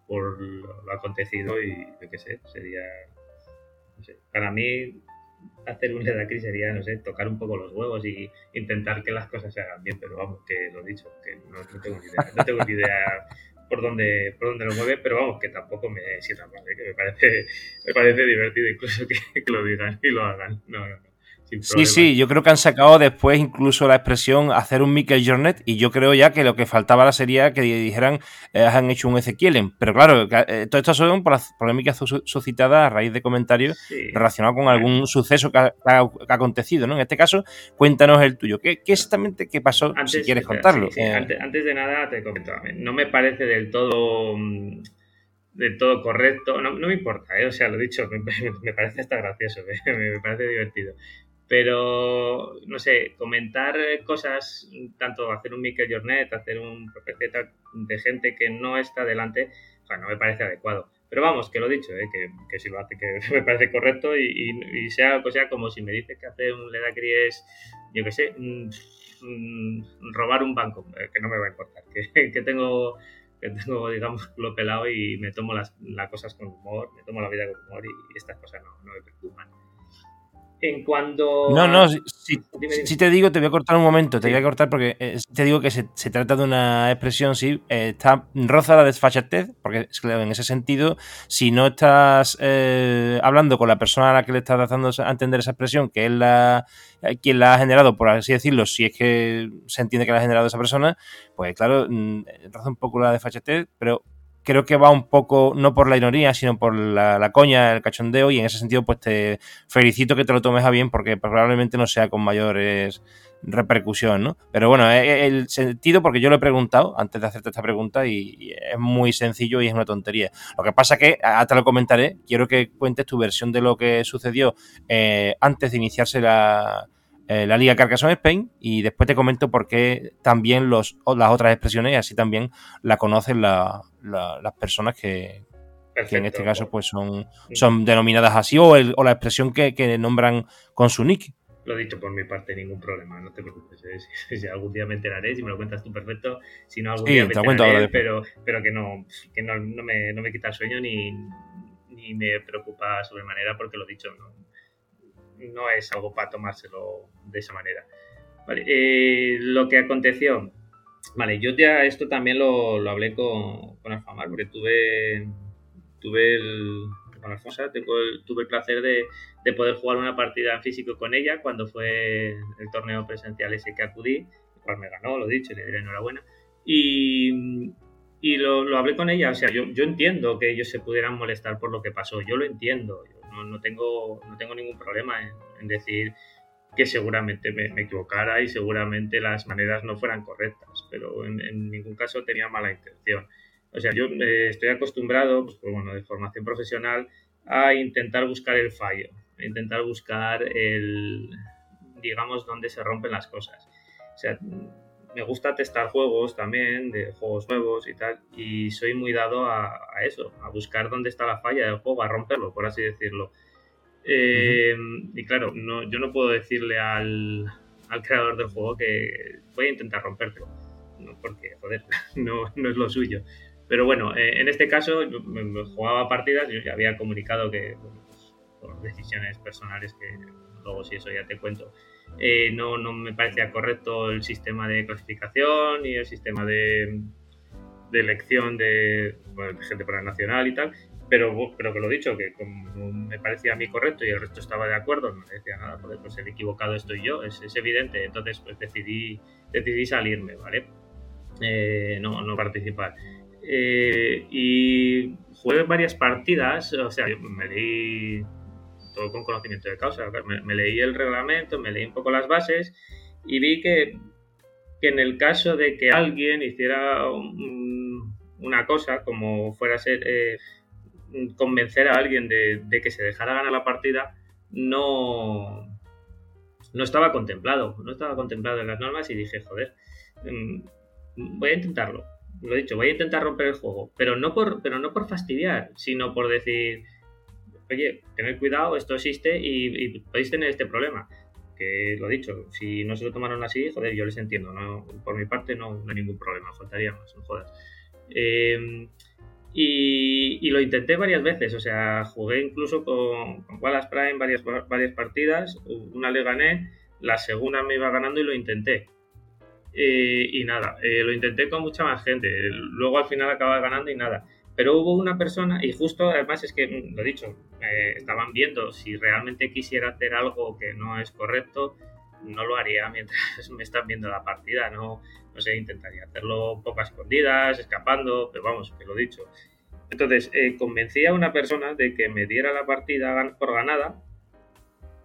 por lo acontecido y yo qué sé, sería... No sé. Para mí hacer un Ledacri sería, no sé, tocar un poco los huevos y intentar que las cosas se hagan bien, pero vamos, que lo he dicho, que no, tengo ni idea, no tengo ni idea por dónde, por dónde lo mueve, pero vamos, que tampoco me sienta mal, ¿eh? que me parece, me parece divertido incluso que, lo digan y lo hagan. No, no. Sí, sí, yo creo que han sacado después incluso la expresión hacer un Michael Jornet y yo creo ya que lo que faltaba sería que dijeran eh, han hecho un Ezequielen. Pero claro, eh, todo esto son por las polémicas suscitadas a raíz de comentarios relacionados con algún suceso que ha, acontecido, ¿no? En este caso, cuéntanos el tuyo. ¿Qué, exactamente qué pasó, si quieres contarlo? Eh, antes, de nada te comento, no me parece del todo mm, del todo correcto, no, me importa, o sea, lo dicho, me, parece hasta gracioso, me parece divertido pero no sé, comentar cosas, tanto hacer un Mickey Jornet, hacer un PPZ de gente que no está delante, o sea, no me parece adecuado. Pero vamos, que lo he dicho, ¿eh? que, que, si lo hace, que me parece correcto y, y, sea, pues sea como si me dice que hacer un Ledacri es, yo qué sé, robar un banco, eh, que no me va a importar, que, que tengo que tengo, digamos, lo pelado y me tomo las, cosas con humor, me tomo la vida con humor y, estas cosas no, no me preocupan. En cuanto. No, no, si, te digo, te voy a cortar un momento, te voy a cortar porque eh, te digo que se, trata de una expresión, sí, eh, está roza la desfachatez, porque en ese sentido, si no estás eh, hablando con la persona a la que le estás dando a entender esa expresión, que es la quien la ha generado, por así decirlo, si es que se entiende que la ha generado esa persona, pues claro, mm, roza un poco la desfachatez, pero creo que va un poco, no por la ironía, sino por la, coña, el cachondeo, y en ese sentido, pues te felicito que te lo tomes a bien, porque probablemente no sea con mayores repercusión, ¿no? Pero bueno, el sentido, porque yo lo he preguntado antes de hacerte esta pregunta y es muy sencillo y es una tontería. Lo que pasa que, hasta lo comentaré, quiero que cuentes tu versión de lo que sucedió eh, antes de iniciarse la, eh, la Liga Carcassonne Spain y después te comento por qué también los, las otras expresiones y así también la conocen las personas que, en este caso pues son, son denominadas así o, o la expresión que, nombran con su nick. Lo dicho por mi parte, ningún problema, no te preocupes. ¿eh? Si, algún día me enteraré, si me lo cuentas tú perfecto, si no algún día me enteraré, pero, pero que, no, que no, no, me, no me quita el sueño ni, ni me preocupa sobremanera porque lo dicho, no, no es algo para tomárselo de esa manera. Eh, lo que aconteció, vale, yo ya esto también lo, hablé con, con Alfamar, porque tuve, tuve el, con Alfonso, tuve el placer de, poder jugar una partida en físico con ella cuando fue el torneo presencial ese que acudí, el cual me ganó, lo dicho, le diré enhorabuena. Y, y lo, hablé con ella, o sea, yo, yo entiendo que ellos se pudieran molestar por lo que pasó, yo lo entiendo, no, tengo, no tengo ningún problema en, decir que seguramente me, equivocara y seguramente las maneras no fueran correctas, pero en, ningún caso tenía mala intención. O sea, yo eh, estoy acostumbrado, pues, bueno, de formación profesional, a intentar buscar el fallo, a intentar buscar el, digamos, dónde se rompen las cosas. O sea, me gusta testar juegos también, de juegos nuevos y tal, y soy muy dado a, eso, a buscar dónde está la falla del juego, a romperlo, por así decirlo. Eh, y claro, no, yo no puedo decirle al, creador del juego que voy a intentar rompértelo, porque, joder, no, no es lo suyo. Pero bueno, eh, en este caso yo me, jugaba partidas, yo ya había comunicado que, pues, por decisiones personales, que luego si eso ya te cuento, eh, no, no, me parecía correcto el sistema de clasificación y el sistema de, elección de, gente para el nacional y tal, pero, pero que lo he dicho, que como me parecía a mí correcto y el resto estaba de acuerdo, no decía nada, pues el equivocado estoy yo, es, es evidente, entonces pues decidí, decidí salirme, ¿vale? Eh, no, no participar. Eh, y jugué varias partidas, o sea, me leí todo con conocimiento de causa. Me, leí el reglamento, me leí un poco las bases y vi que, que en el caso de que alguien hiciera una cosa, como fuera a ser eh, convencer a alguien de, que se dejara ganar la partida, no, no estaba contemplado. No estaba contemplado en las normas y dije, joder, mm, voy a intentarlo. Lo he dicho, voy a intentar romper el juego, pero no por, pero no por fastidiar, sino por decir, oye, tener cuidado, esto existe y, podéis tener este problema. Que lo dicho, si no se lo tomaron así, joder, yo les entiendo. No, por mi parte no, hay ningún problema, faltaría más, no jodas. Em, y, lo intenté varias veces, o sea, jugué incluso con, con Wallace Prime varias, varias partidas, una le gané, la segunda me iba ganando y lo intenté. Eh, y nada, eh, lo intenté con mucha más gente, luego al final acababa ganando y nada. Pero hubo una persona, y justo además es que, mm, lo dicho, estaban viendo si realmente quisiera hacer algo que no es correcto, no lo haría mientras me están viendo la partida, no, no sé, intentaría hacerlo un poco escondidas, escapando, pero vamos, que lo dicho. Entonces, eh, convencí a una persona de que me diera la partida por ganada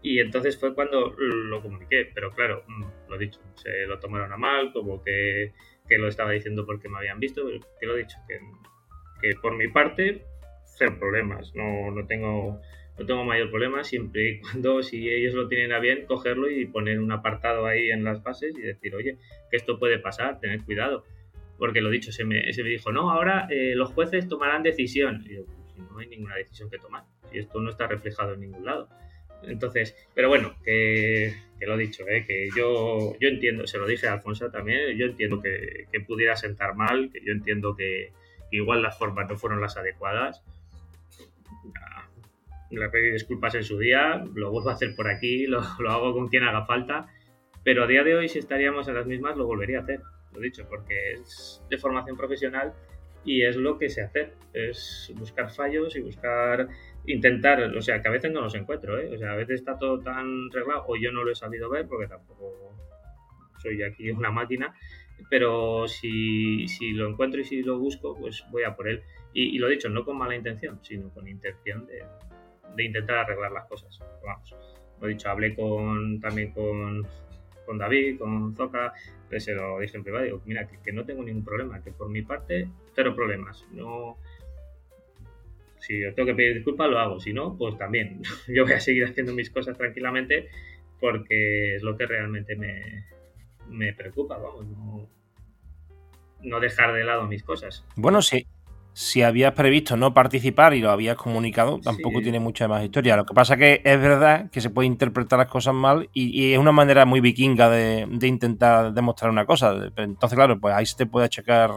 y entonces fue cuando lo comuniqué, pero claro, mm, lo dicho, se lo tomaron a mal, como que, que lo estaba diciendo porque me habían visto, que lo he dicho, que que por mi parte, ser problemas, no, no, tengo, no tengo mayor problema siempre y cuando, si ellos lo tienen a bien, cogerlo y poner un apartado ahí en las bases y decir, oye, que esto puede pasar, tened cuidado. Porque lo dicho, se me, se me dijo, no, ahora eh, los jueces tomarán decisión. Y yo, pues, no hay ninguna decisión que tomar, y esto no está reflejado en ningún lado. Entonces, pero bueno, que, que lo dicho, ¿eh? que yo, yo entiendo, se lo dije a Alfonso también, yo entiendo que, que pudiera sentar mal, que yo entiendo que, igual las formas no fueron las adecuadas. Le pedí disculpas en su día, lo vuelvo a hacer por aquí, lo, lo hago con quien haga falta, pero a día de hoy si estaríamos en las mismas lo volvería a hacer, lo dicho, porque es de formación profesional y es lo que sé hacer, es buscar fallos y buscar, intentar, o sea, que a veces no los encuentro, ¿eh? o sea, a veces está todo tan reglado o yo no lo he sabido ver porque tampoco soy aquí una máquina, pero si, si lo encuentro y si lo busco, pues voy a por él. Y, y lo dicho, no con mala intención, sino con intención de, de intentar arreglar las cosas. Vamos, lo dicho, hablé con, también con, con David, con Zoca, pues se lo dije en privado, digo, mira, que, que, no tengo ningún problema, que por mi parte, cero problemas. No, si tengo que pedir disculpas, lo hago, si no, pues también. Yo voy a seguir haciendo mis cosas tranquilamente porque es lo que realmente me, me preocupa, vamos, no, no dejar de lado mis cosas. Bueno, sí, si habías previsto no participar y lo habías comunicado, tampoco sí. tiene mucha más historia. Lo que pasa que es verdad que se puede interpretar las cosas mal y, y es una manera muy vikinga de, de, intentar demostrar una cosa. Entonces, claro, pues ahí se te puede achacar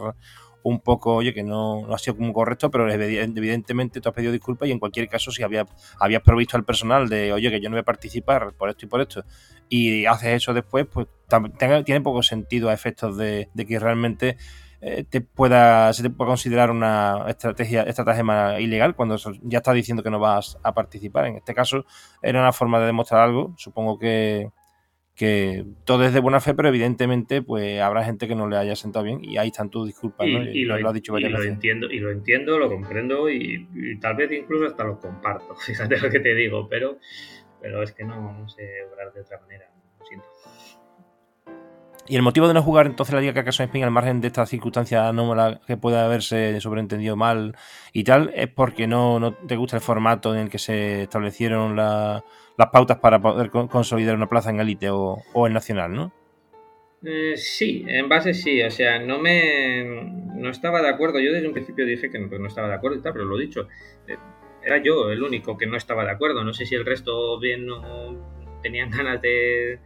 un poco, oye, que no, no ha sido como correcto, pero evidentemente tú has pedido disculpas y en cualquier caso si habías, habías provisto al personal de, oye, que yo no voy a participar por esto y por esto, y haces eso después, pues tiene poco sentido a efectos de, de que realmente eh, te pueda, se te pueda considerar una estrategia, estratagema ilegal cuando ya estás diciendo que no vas a participar. En este caso era una forma de demostrar algo. Supongo que, que todo es de buena fe, pero evidentemente pues habrá gente que no le haya sentado bien y ahí están tus disculpas. Y, ¿no? y, y lo, lo, has dicho varias y veces. Lo entiendo, y lo entiendo, lo comprendo y, y, tal vez incluso hasta lo comparto. Fíjate lo que te digo, pero, pero es que no, no sé obrar de otra manera. Lo siento. Y el motivo de no jugar entonces la Liga Carcassonne Spin al margen de esta circunstancia anómala que puede haberse sobreentendido mal y tal, es porque no, no te gusta el formato en el que se establecieron la, las pautas para poder consolidar una plaza en élite o, o en nacional, ¿no? Eh, sí, en base sí, o sea, no me no estaba de acuerdo. Yo desde un principio dije que no, no estaba de acuerdo y tal, pero lo dicho, eh, era yo el único que no estaba de acuerdo. No sé si el resto bien no tenían ganas de,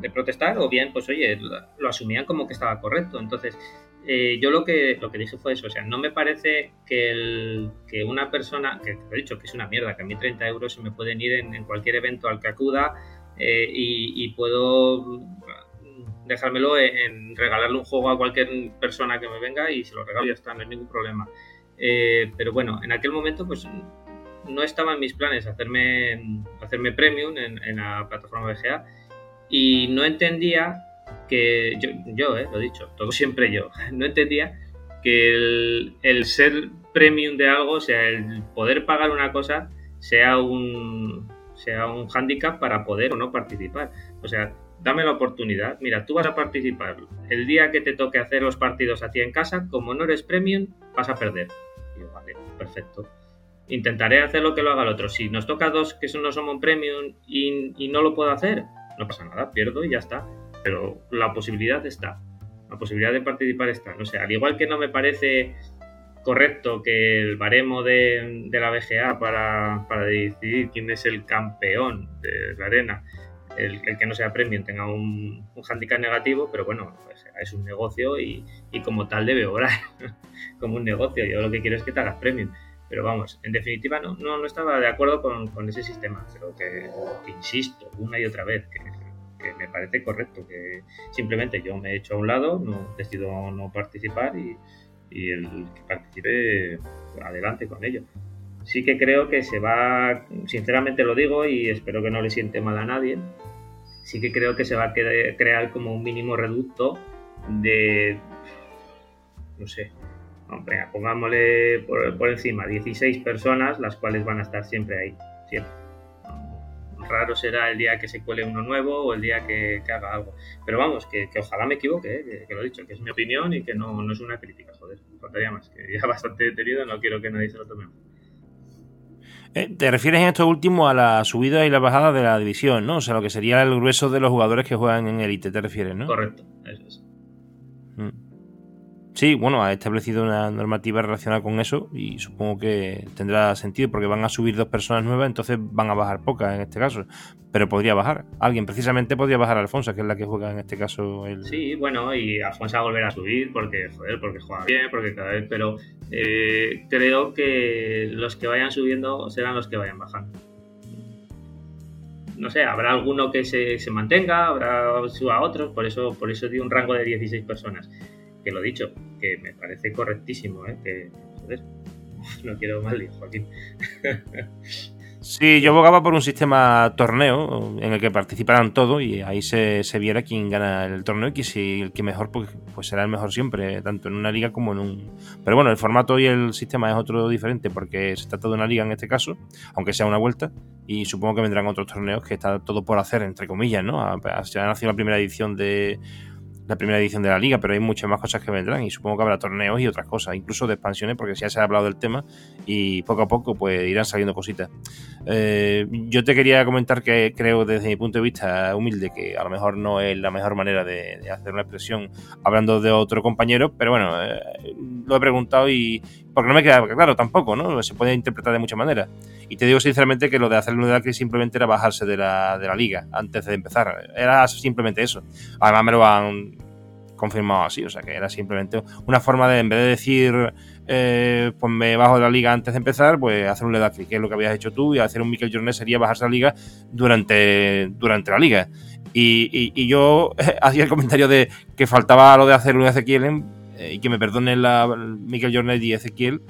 de protestar o bien, pues oye, lo asumían como que estaba correcto. Entonces, eh, yo lo que, lo que dije fue eso, o sea, no me parece que, el, que una persona, que te he dicho que es una mierda, que a mí 30 euros se me pueden ir en, en cualquier evento al que acuda eh, y, y, puedo dejármelo en, en, regalarle un juego a cualquier persona que me venga y se lo regalo y ya está, no hay ningún problema. Eh, pero bueno, en aquel momento pues no estaba en mis planes hacerme, hacerme premium en, en la plataforma BGA y no entendía que yo, yo eh, lo he dicho, todo siempre yo, no entendía que el, ser premium de algo, o sea, el poder pagar una cosa, sea un, sea un hándicap para poder o no participar. O sea, dame la oportunidad. Mira, tú vas a participar. El día que te toque hacer los partidos a en casa, como no eres premium, vas a perder. Y yo, vale, perfecto. Intentaré hacer lo que lo haga el otro. Si nos toca dos que no somos premium y no lo puedo hacer, no pasa nada, pierdo y ya está. Pero la posibilidad está. La posibilidad de participar está. No sé, al igual que no me parece correcto que el baremo de, la BGA para, para, decidir quién es el campeón de la arena, el, que no sea premium, tenga un, un handicap negativo, pero bueno, pues es un negocio y, y como tal debe obrar como un negocio. Yo lo que quiero es que te hagas premium. Pero vamos, en definitiva no, no, no estaba de acuerdo con, con, ese sistema, pero que, insisto una y otra vez, que, que, me parece correcto, que simplemente yo me he hecho a un lado, no decido no participar y, y el que participe adelante con ello. Sí que creo que se va, sinceramente lo digo y espero que no le siente mal a nadie, sí que creo que se va a crear como un mínimo reducto de, no sé, Venga, pongámosle por, por, encima 16 personas, las cuales van a estar siempre ahí, siempre. Raro será el día que se cuele uno nuevo o el día que, que haga algo. Pero vamos, que, que ojalá me equivoque, ¿eh? que, que, lo he dicho, que es mi opinión y que no, no es una crítica, joder, faltaría más, que ya bastante detenido, no quiero que nadie se lo tome. Eh, te refieres en esto último a la subida y la bajada de la división, ¿no? O sea, lo que sería el grueso de los jugadores que juegan en élite, te refieres, ¿no? Correcto, eso es. Sí, bueno, ha establecido una normativa relacionada con eso y supongo que tendrá sentido porque van a subir dos personas nuevas, entonces van a bajar pocas en este caso. Pero podría bajar. Alguien precisamente podría bajar a Alfonso, que es la que juega en este caso. El... Sí, bueno, y Alfonso va a volver a subir porque, joder, porque juega bien, porque cada vez. Pero eh, creo que los que vayan subiendo serán los que vayan bajando. No sé, habrá alguno que se, se mantenga, habrá suba otros, por eso, por eso di un rango de 16 personas que lo dicho, que me parece correctísimo, ¿eh? que, joder, no quiero mal, Joaquín. Sí, yo abogaba por un sistema torneo en el que participaran todos y ahí se, viera quién gana el torneo y que si el que mejor pues, pues, será el mejor siempre, tanto en una liga como en un... Pero bueno, el formato y el sistema es otro diferente porque se trata de una liga en este caso, aunque sea una vuelta, y supongo que vendrán otros torneos que está todo por hacer, entre comillas, ¿no? Se ha nacido la primera edición de, la primera edición de la liga, pero hay muchas más cosas que vendrán y supongo que habrá torneos y otras cosas, incluso de expansiones, porque ya se ha hablado del tema y poco a poco pues irán saliendo cositas. Eh, yo te quería comentar que creo desde mi punto de vista humilde que a lo mejor no es la mejor manera de, hacer una expresión hablando de otro compañero, pero bueno, eh, lo he preguntado y porque no me queda claro tampoco, ¿no? Se puede interpretar de muchas maneras. Y te digo sinceramente que lo de hacer el que simplemente era bajarse de la, de la liga antes de empezar. Era simplemente eso. Además me lo han confirmado así, o sea que era simplemente una forma de, en vez de decir, eh, pues me bajo de la liga antes de empezar, pues hacer un Ledacri, que es lo que habías hecho tú, y hacer un Michael Jornet sería bajarse de la liga durante, durante la liga. Y, yo hacía el comentario de que faltaba lo de hacer un Ezequiel eh, y que me perdonen la Michael Jornet y Ezequiel.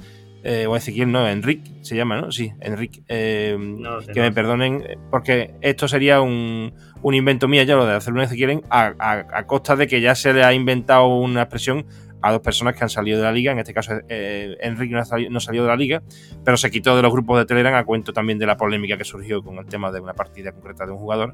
Eh, o Ezequiel, no, Enrique se llama, ¿no? Sí, Enrique. que me perdonen, porque esto sería un, un invento mío ya lo de hacer un Ezequiel a, a, costa de que ya se le ha inventado una expresión a dos personas que han salido de la liga, en este caso eh, Enrique no, salió, de la liga, pero se quitó de los grupos de Telegram a cuento también de la polémica que surgió con el tema de una partida concreta de un jugador.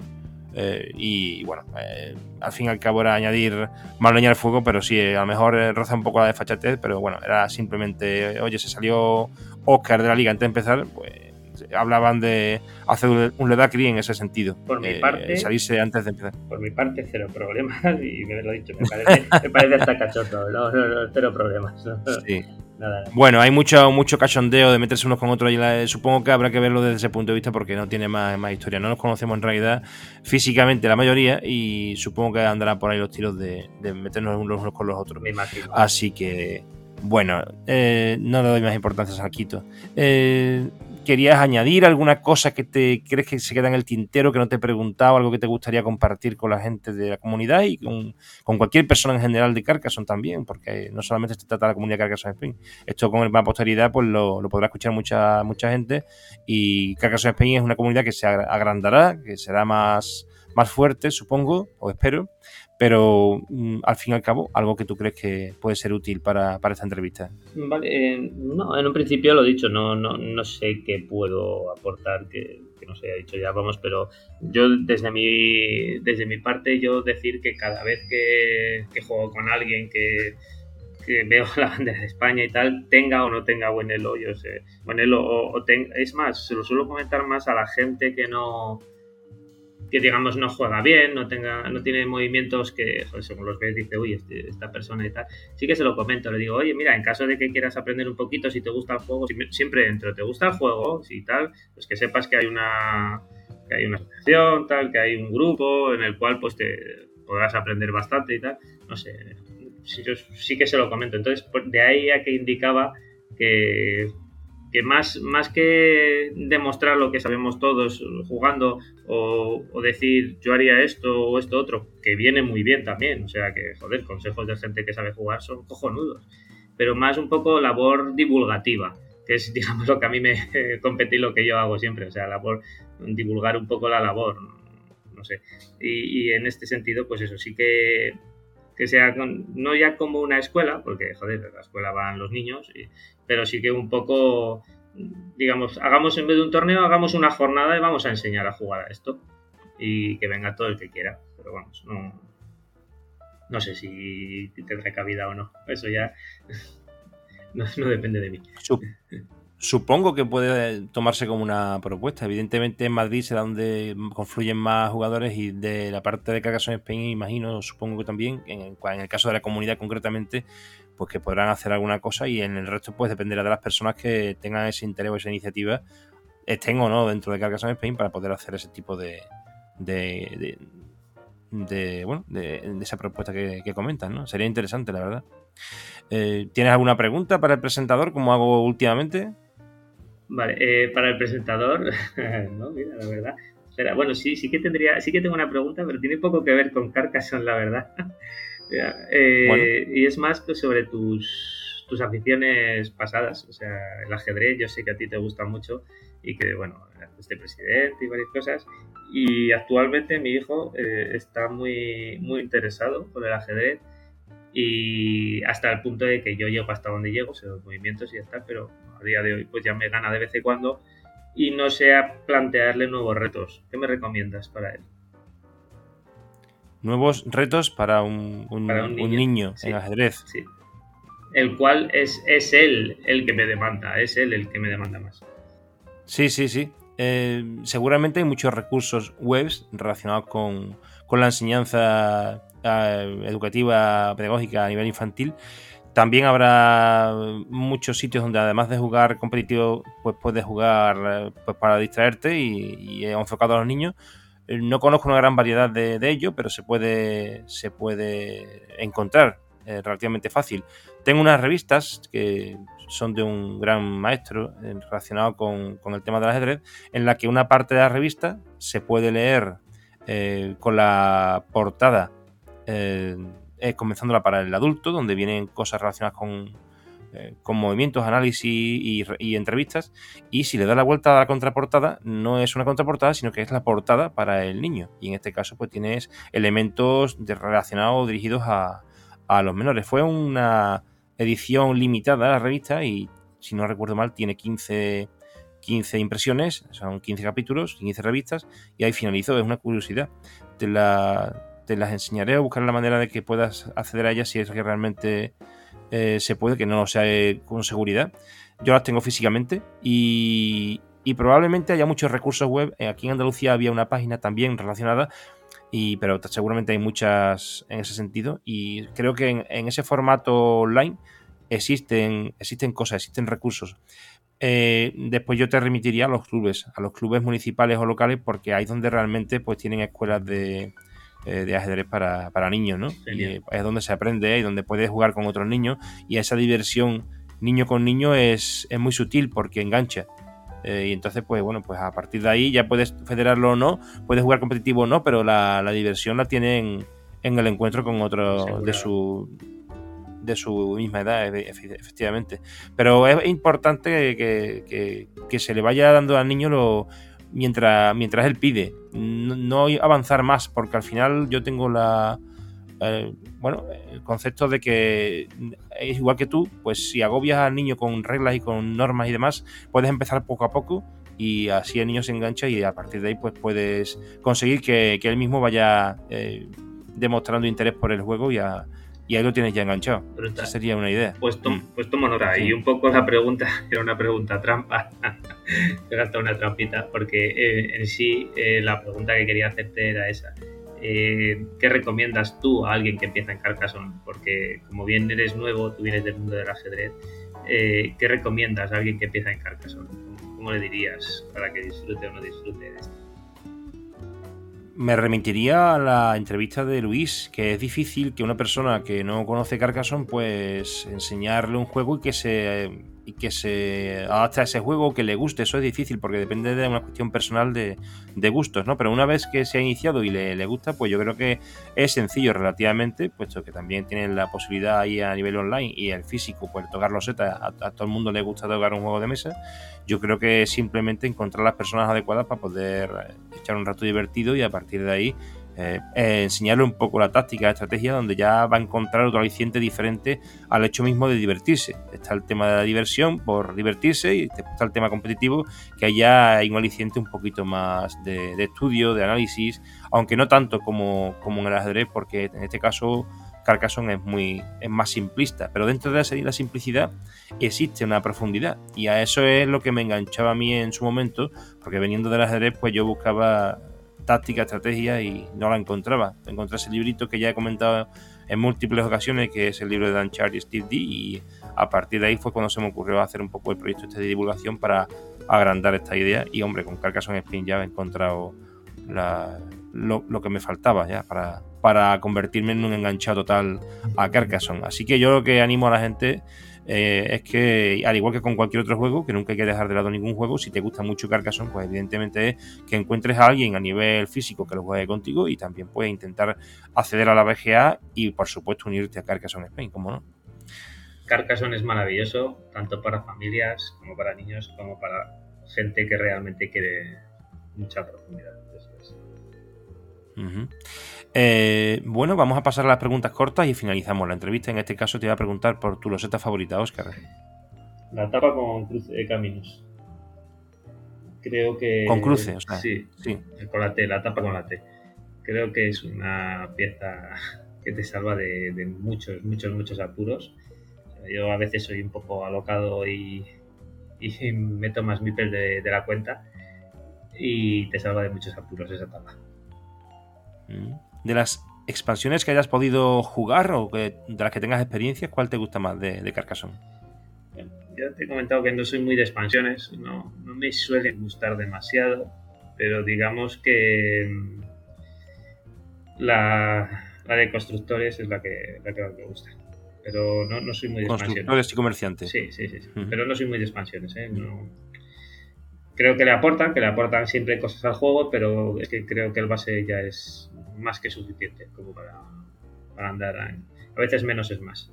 Eh, y bueno, eh, al fin y al cabo era añadir más leña al fuego, pero sí, a lo mejor roza un poco la desfachatez, pero bueno, era simplemente, oye, se salió Oscar de la liga antes de empezar, pues hablaban de hacer un Ledacri en ese sentido. Por mi eh, parte. Salirse antes de empezar. Por mi parte, cero problemas. Y me lo he dicho, me parece, me parece hasta cachondo. No, no, no, cero problemas. Sí. Nada, Bueno, hay mucho, mucho cachondeo de meterse unos con otros y supongo que habrá que verlo desde ese punto de vista porque no tiene más, más historia. No nos conocemos en realidad físicamente la mayoría y supongo que andarán por ahí los tiros de, meternos unos con los otros. Me imagino. Así que, bueno, eh, no le doy más importancia a Quito. Eh, ¿Querías añadir alguna cosa que te crees que se queda en el tintero, que no te he preguntado, algo que te gustaría compartir con la gente de la comunidad y con, cualquier persona en general de Carcassonne también? Porque no solamente se trata de la comunidad Carcassonne Spain. Esto con la posteridad pues lo, podrá escuchar mucha, mucha gente y Carcassonne Spain es una comunidad que se agrandará, que será más, más fuerte, supongo, o espero, pero mm, al fin y al cabo, algo que tú crees que puede ser útil para, esta entrevista. Vale, eh, no, en un principio lo he dicho, no, no, no sé qué puedo aportar que, no se haya dicho ya, vamos, pero yo desde mi, desde mi parte, yo decir que cada vez que, juego con alguien que, veo la bandera de España y tal, tenga o no tenga buen elo, yo sé, buen elo, o, es más, se lo suelo comentar más a la gente que no que digamos no juega bien, no tenga, no tiene movimientos que, según los ves, dice, uy, este, esta persona y tal. Sí que se lo comento, le digo, oye, mira, en caso de que quieras aprender un poquito, si te gusta el juego, siempre dentro, ¿te gusta el juego? Si tal, pues que sepas que hay una que hay una asociación, tal, que hay un grupo en el cual pues te podrás aprender bastante y tal. No sé, yo sí que se lo comento. Entonces, de ahí a que indicaba que que más, más que demostrar lo que sabemos todos jugando o, decir yo haría esto o esto otro, que viene muy bien también, o sea que, joder, consejos de gente que sabe jugar son cojonudos, pero más un poco labor divulgativa, que es, digamos, lo que a mí me compete y lo que yo hago siempre, o sea, labor, divulgar un poco la labor, no sé, y, y en este sentido, pues eso, sí que que sea no ya como una escuela, porque joder, la escuela van los niños, pero sí que un poco, digamos, hagamos en vez de un torneo, hagamos una jornada y vamos a enseñar a jugar a esto y que venga todo el que quiera. Pero vamos, no, no sé si tendrá cabida o no. Eso ya no, depende de mí. Supongo que puede tomarse como una propuesta. Evidentemente en Madrid será donde confluyen más jugadores y de la parte de Carcassonne Spain, imagino, supongo que también, en, el caso de la comunidad concretamente, pues que podrán hacer alguna cosa y en el resto pues dependerá de las personas que tengan ese interés o esa iniciativa, estén o no dentro de Carcassonne Spain para poder hacer ese tipo de, de, de, bueno, de, esa propuesta que, que comentan, ¿no? Sería interesante, la verdad. Eh, ¿Tienes alguna pregunta para el presentador, como hago últimamente? Vale, eh, para el presentador, no, mira, la verdad. Bueno, sí, sí que tendría, sí que tengo una pregunta, pero tiene poco que ver con Carcassonne, la verdad. Eh, y es más que sobre tus, tus aficiones pasadas, o sea, el ajedrez, yo sé que a ti te gusta mucho y que, bueno, este presidente y varias cosas. Y actualmente mi hijo está muy, muy interesado por el ajedrez y hasta el punto de que yo llego hasta donde llego, sé los movimientos y ya está, pero a día de hoy pues ya me gana de vez en cuando y no sé plantearle nuevos retos. ¿Qué me recomiendas para él? Nuevos retos para un, niño, en ajedrez. Sí. El cual es, es él el que me demanda, es él el que me demanda más. Sí, sí, sí. Eh, seguramente hay muchos recursos webs relacionados con, con la enseñanza educativa, pedagógica a nivel infantil. También habrá muchos sitios donde además de jugar competitivo, pues puedes jugar eh, pues para distraerte y, y enfocado a los niños. Eh, no conozco una gran variedad de, ello, pero se puede, se puede encontrar eh, relativamente fácil. Tengo unas revistas que son de un gran maestro relacionado con, con, el tema del ajedrez, en la que una parte de la revista se puede leer con la portada eh, comenzándola para el adulto, donde vienen cosas relacionadas con, eh, con movimientos, análisis y, entrevistas. Y si le da la vuelta a la contraportada, no es una contraportada, sino que es la portada para el niño. Y en este caso, pues tienes elementos relacionados dirigidos a, a los menores. Fue una edición limitada la revista y, si no recuerdo mal, tiene 15, 15 impresiones, son 15 capítulos, 15 revistas, y ahí finalizó. Es una curiosidad. la, te las enseñaré a buscar la manera de que puedas acceder a ellas si es que realmente eh, se puede, que no lo sea eh, con seguridad. Yo las tengo físicamente y, probablemente haya muchos recursos web. Eh, aquí en Andalucía había una página también relacionada, y, pero seguramente hay muchas en ese sentido. Y creo que en, ese formato online existen, existen cosas, existen recursos. después yo te remitiría a los clubes, a los clubes municipales o locales, porque ahí es donde realmente pues tienen escuelas de, eh, de ajedrez para, para niños, ¿no? Y eh, es donde se aprende y donde puedes jugar con otros niños y esa diversión niño con niño es, es muy sutil porque engancha. Eh, y entonces, pues bueno, pues a partir de ahí ya puedes federarlo o no, puedes jugar competitivo o no, pero la, diversión la tienen en el encuentro con otro de su de su misma edad, efectivamente. Pero es importante que, que, que se le vaya dando al niño lo, mientras, mientras él pide. No, avanzar más, porque al final yo tengo la. Eh, bueno, el concepto de que es igual que tú, pues si agobias al niño con reglas y con normas y demás, puedes empezar poco a poco y así el niño se engancha y a partir de ahí pues puedes conseguir que, él mismo vaya eh, demostrando interés por el juego y a, y ahí lo tienes ya enganchado. Esa sería una idea. Pues, mm. pues toma nota. Y un poco la pregunta era una pregunta trampa. He gastado una trampita porque eh, en sí eh, la pregunta que quería hacerte era esa. Eh, ¿Qué recomiendas tú a alguien que empieza en Carcassonne? Porque como bien eres nuevo, tú vienes del mundo del ajedrez. ¿Qué recomiendas a alguien que empieza en Carcassonne? ¿Cómo le dirías para que disfrute o no disfrute de esto? Me remitiría a la entrevista de Luis, que es difícil que una persona que no conoce Carcassonne, pues enseñarle un juego y que se y que se adapte a ese juego, que le guste. Eso es difícil porque depende de una cuestión personal de, gustos, ¿no? Pero una vez que se ha iniciado y le, gusta, pues yo creo que es sencillo relativamente, puesto que también tienen la posibilidad ahí a nivel online y el físico, pues tocar los setas, a, a, todo el mundo le gusta tocar un juego de mesa. Yo creo que simplemente encontrar las personas adecuadas para poder echar un rato divertido y a partir de ahí eh, enseñarle un poco la táctica, la estrategia, donde ya va a encontrar otro aliciente diferente al hecho mismo de divertirse. Está el tema de la diversión por divertirse y está el tema competitivo, que allá hay un aliciente un poquito más de, estudio, de análisis, aunque no tanto como, como en el ajedrez, porque en este caso Carcassonne es muy es más simplista, pero dentro de la simplicidad existe una profundidad y a eso es lo que me enganchaba a mí en su momento, porque veniendo del ajedrez pues yo buscaba táctica, estrategia y no la encontraba. Encontré ese librito que ya he comentado en múltiples ocasiones, que es el libro de Dan Charlie y Steve D. Y a partir de ahí fue cuando se me ocurrió hacer un poco el proyecto este de divulgación para agrandar esta idea. Y hombre, con Carcassonne Spin ya he encontrado lo, que me faltaba ya para, para convertirme en un enganchado total a Carcassonne. Así que yo lo que animo a la gente eh, es que, al igual que con cualquier otro juego, que nunca hay que dejar de lado ningún juego, si te gusta mucho Carcassonne, pues evidentemente es que encuentres a alguien a nivel físico que lo juegue contigo y también puedes intentar acceder a la BGA y, por supuesto, unirte a Carcassonne Spain, como no. Carcassonne es maravilloso, tanto para familias como para niños, como para gente que realmente quiere mucha profundidad. Eh, bueno, vamos a pasar a las preguntas cortas y finalizamos la entrevista. En este caso te voy a preguntar por tu loseta favorita, Oscar. La tapa con cruce de caminos. Creo que. Con cruce, o sea. Sí, sí. Con la T, la tapa con la T. Creo que es una pieza que te salva de, muchos, muchos, muchos apuros. Yo a veces soy un poco alocado y, y meto más mipel de, de la cuenta y te salva de muchos apuros esa tapa. Mm de las expansiones que hayas podido jugar o de las que tengas experiencia, ¿cuál te gusta más de, de Carcassonne? Ya te he comentado que no soy muy de expansiones, no, me suelen gustar demasiado, pero digamos que mm, la, de constructores es la que, la que me gusta. Pero no, soy muy de Constructores y comerciantes. Sí, sí, sí. Pero no soy muy de expansiones. ¿eh? Creo que le aportan, que le aportan siempre cosas al juego, pero es que creo que el base ya es más que suficiente como para, andar. A, veces menos es más.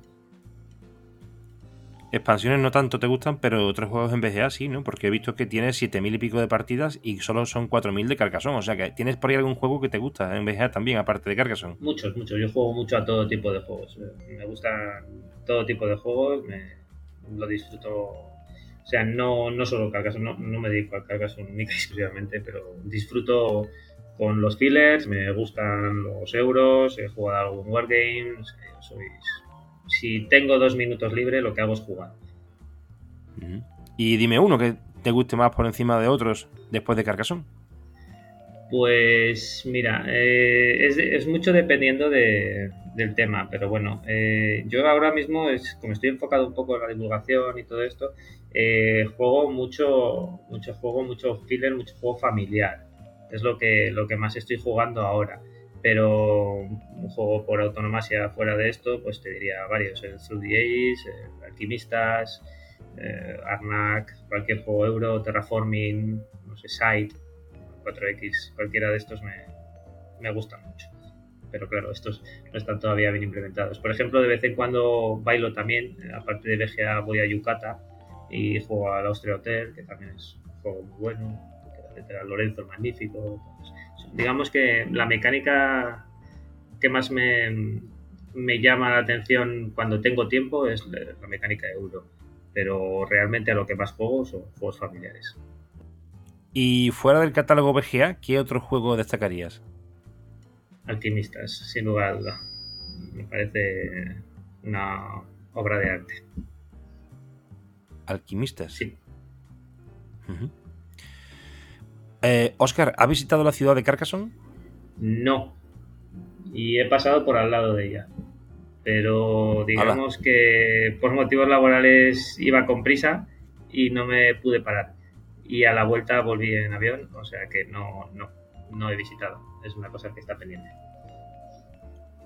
Expansiones no tanto te gustan, pero otros juegos en BGA sí, ¿no? Porque he visto que tienes 7000 y pico de partidas y solo son 4000 de Carcassonne. O sea que tienes por ahí algún juego que te gusta en BGA también, aparte de Carcassonne. Muchos, muchos. Yo juego mucho a todo tipo de juegos. Me gusta todo tipo de juegos, me, lo disfruto. O sea, no, no solo Carcassonne, no, no me dedico a Carcassonne única y exclusivamente, pero disfruto con los fillers, me gustan los euros, he jugado algún Wargames, sois... Si tengo dos minutos libre, lo que hago es jugar. Y dime uno que te guste más por encima de otros después de Carcassonne. Pues mira, eh, es, mucho dependiendo del tema, pero bueno, eh, yo ahora mismo, es, como estoy enfocado un poco en la divulgación y todo esto, eh, juego mucho, mucho juego, mucho filler, mucho juego familiar es lo que, lo que más estoy jugando ahora. Pero un juego por autonomía fuera de esto, pues te diría varios, el Through the Ages, Alquimistas, eh, Arnak, cualquier juego euro, Terraforming, no sé, Site, 4X, cualquiera de estos me, me gustan mucho. Pero claro, estos no están todavía bien implementados. Por ejemplo, de vez en cuando bailo también, aparte de BGA voy a Yucata y juego al Austria Hotel, que también es un juego muy bueno Lorenzo magnífico. digamos que la mecánica que más me, llama la atención cuando tengo tiempo es la mecánica de euro. Pero realmente a lo que más juego son juegos familiares. Y fuera del catálogo BGA, ¿qué otro juego destacarías? Alquimistas, sin lugar a duda. Me parece una obra de arte. ¿Alquimistas? Sí. Eh, Oscar, ¿ha visitado la ciudad de Carcassonne? No. Y he pasado por al lado de ella. Pero digamos que por motivos laborales iba con prisa y no me pude parar. Y a la vuelta volví en avión, o sea que no, no, no he visitado. Es una cosa que está pendiente.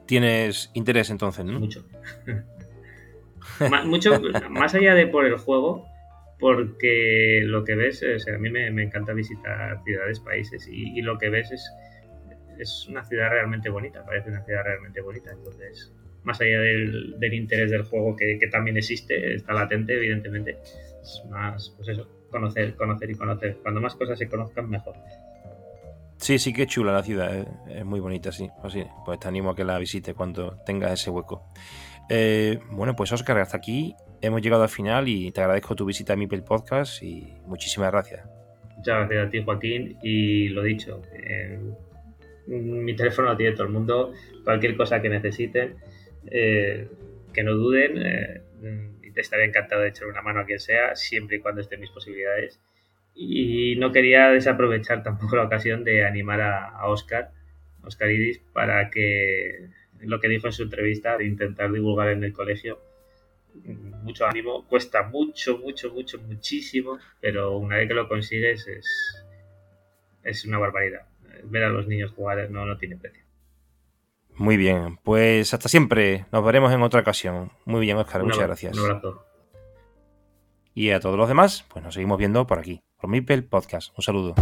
Tienes interés entonces, ¿no? Mucho. mucho más allá de por el juego, porque lo que ves, a mí me, encanta visitar ciudades, países y, lo que ves es, es una ciudad realmente bonita, parece una ciudad realmente bonita. Entonces, más allá del, interés del juego que, también existe, está latente, evidentemente, es más, pues eso, conocer, conocer y conocer. Cuando más cosas se conozcan, mejor. Sí, sí que chula la ciudad, eh, es, muy bonita, sí. Pues sí, pues te animo a que la visites cuando tengas ese hueco. Eh, bueno, pues Oscar, hasta aquí hemos llegado al final y te agradezco tu visita a mi Podcast y muchísimas gracias. Muchas gracias a ti, Joaquín, y lo dicho, eh, mi teléfono lo tiene todo el mundo, cualquier cosa que necesiten, eh, que no duden, y te estaré encantado de echar una mano a quien sea, siempre y cuando estén mis posibilidades. Y no quería desaprovechar tampoco la ocasión de animar a, Oscar, Oscar Iris, para que lo que dijo en su entrevista, de intentar divulgar en el colegio. Mucho ánimo, cuesta mucho, mucho, mucho, muchísimo, pero una vez que lo consigues es, es una barbaridad. Ver a los niños jugar no, no tiene precio. Muy bien, pues hasta siempre. Nos veremos en otra ocasión. Muy bien, Oscar, muchas gracias. Un abrazo. Y a todos los demás, pues nos seguimos viendo por aquí, por Mipel Podcast. Un saludo.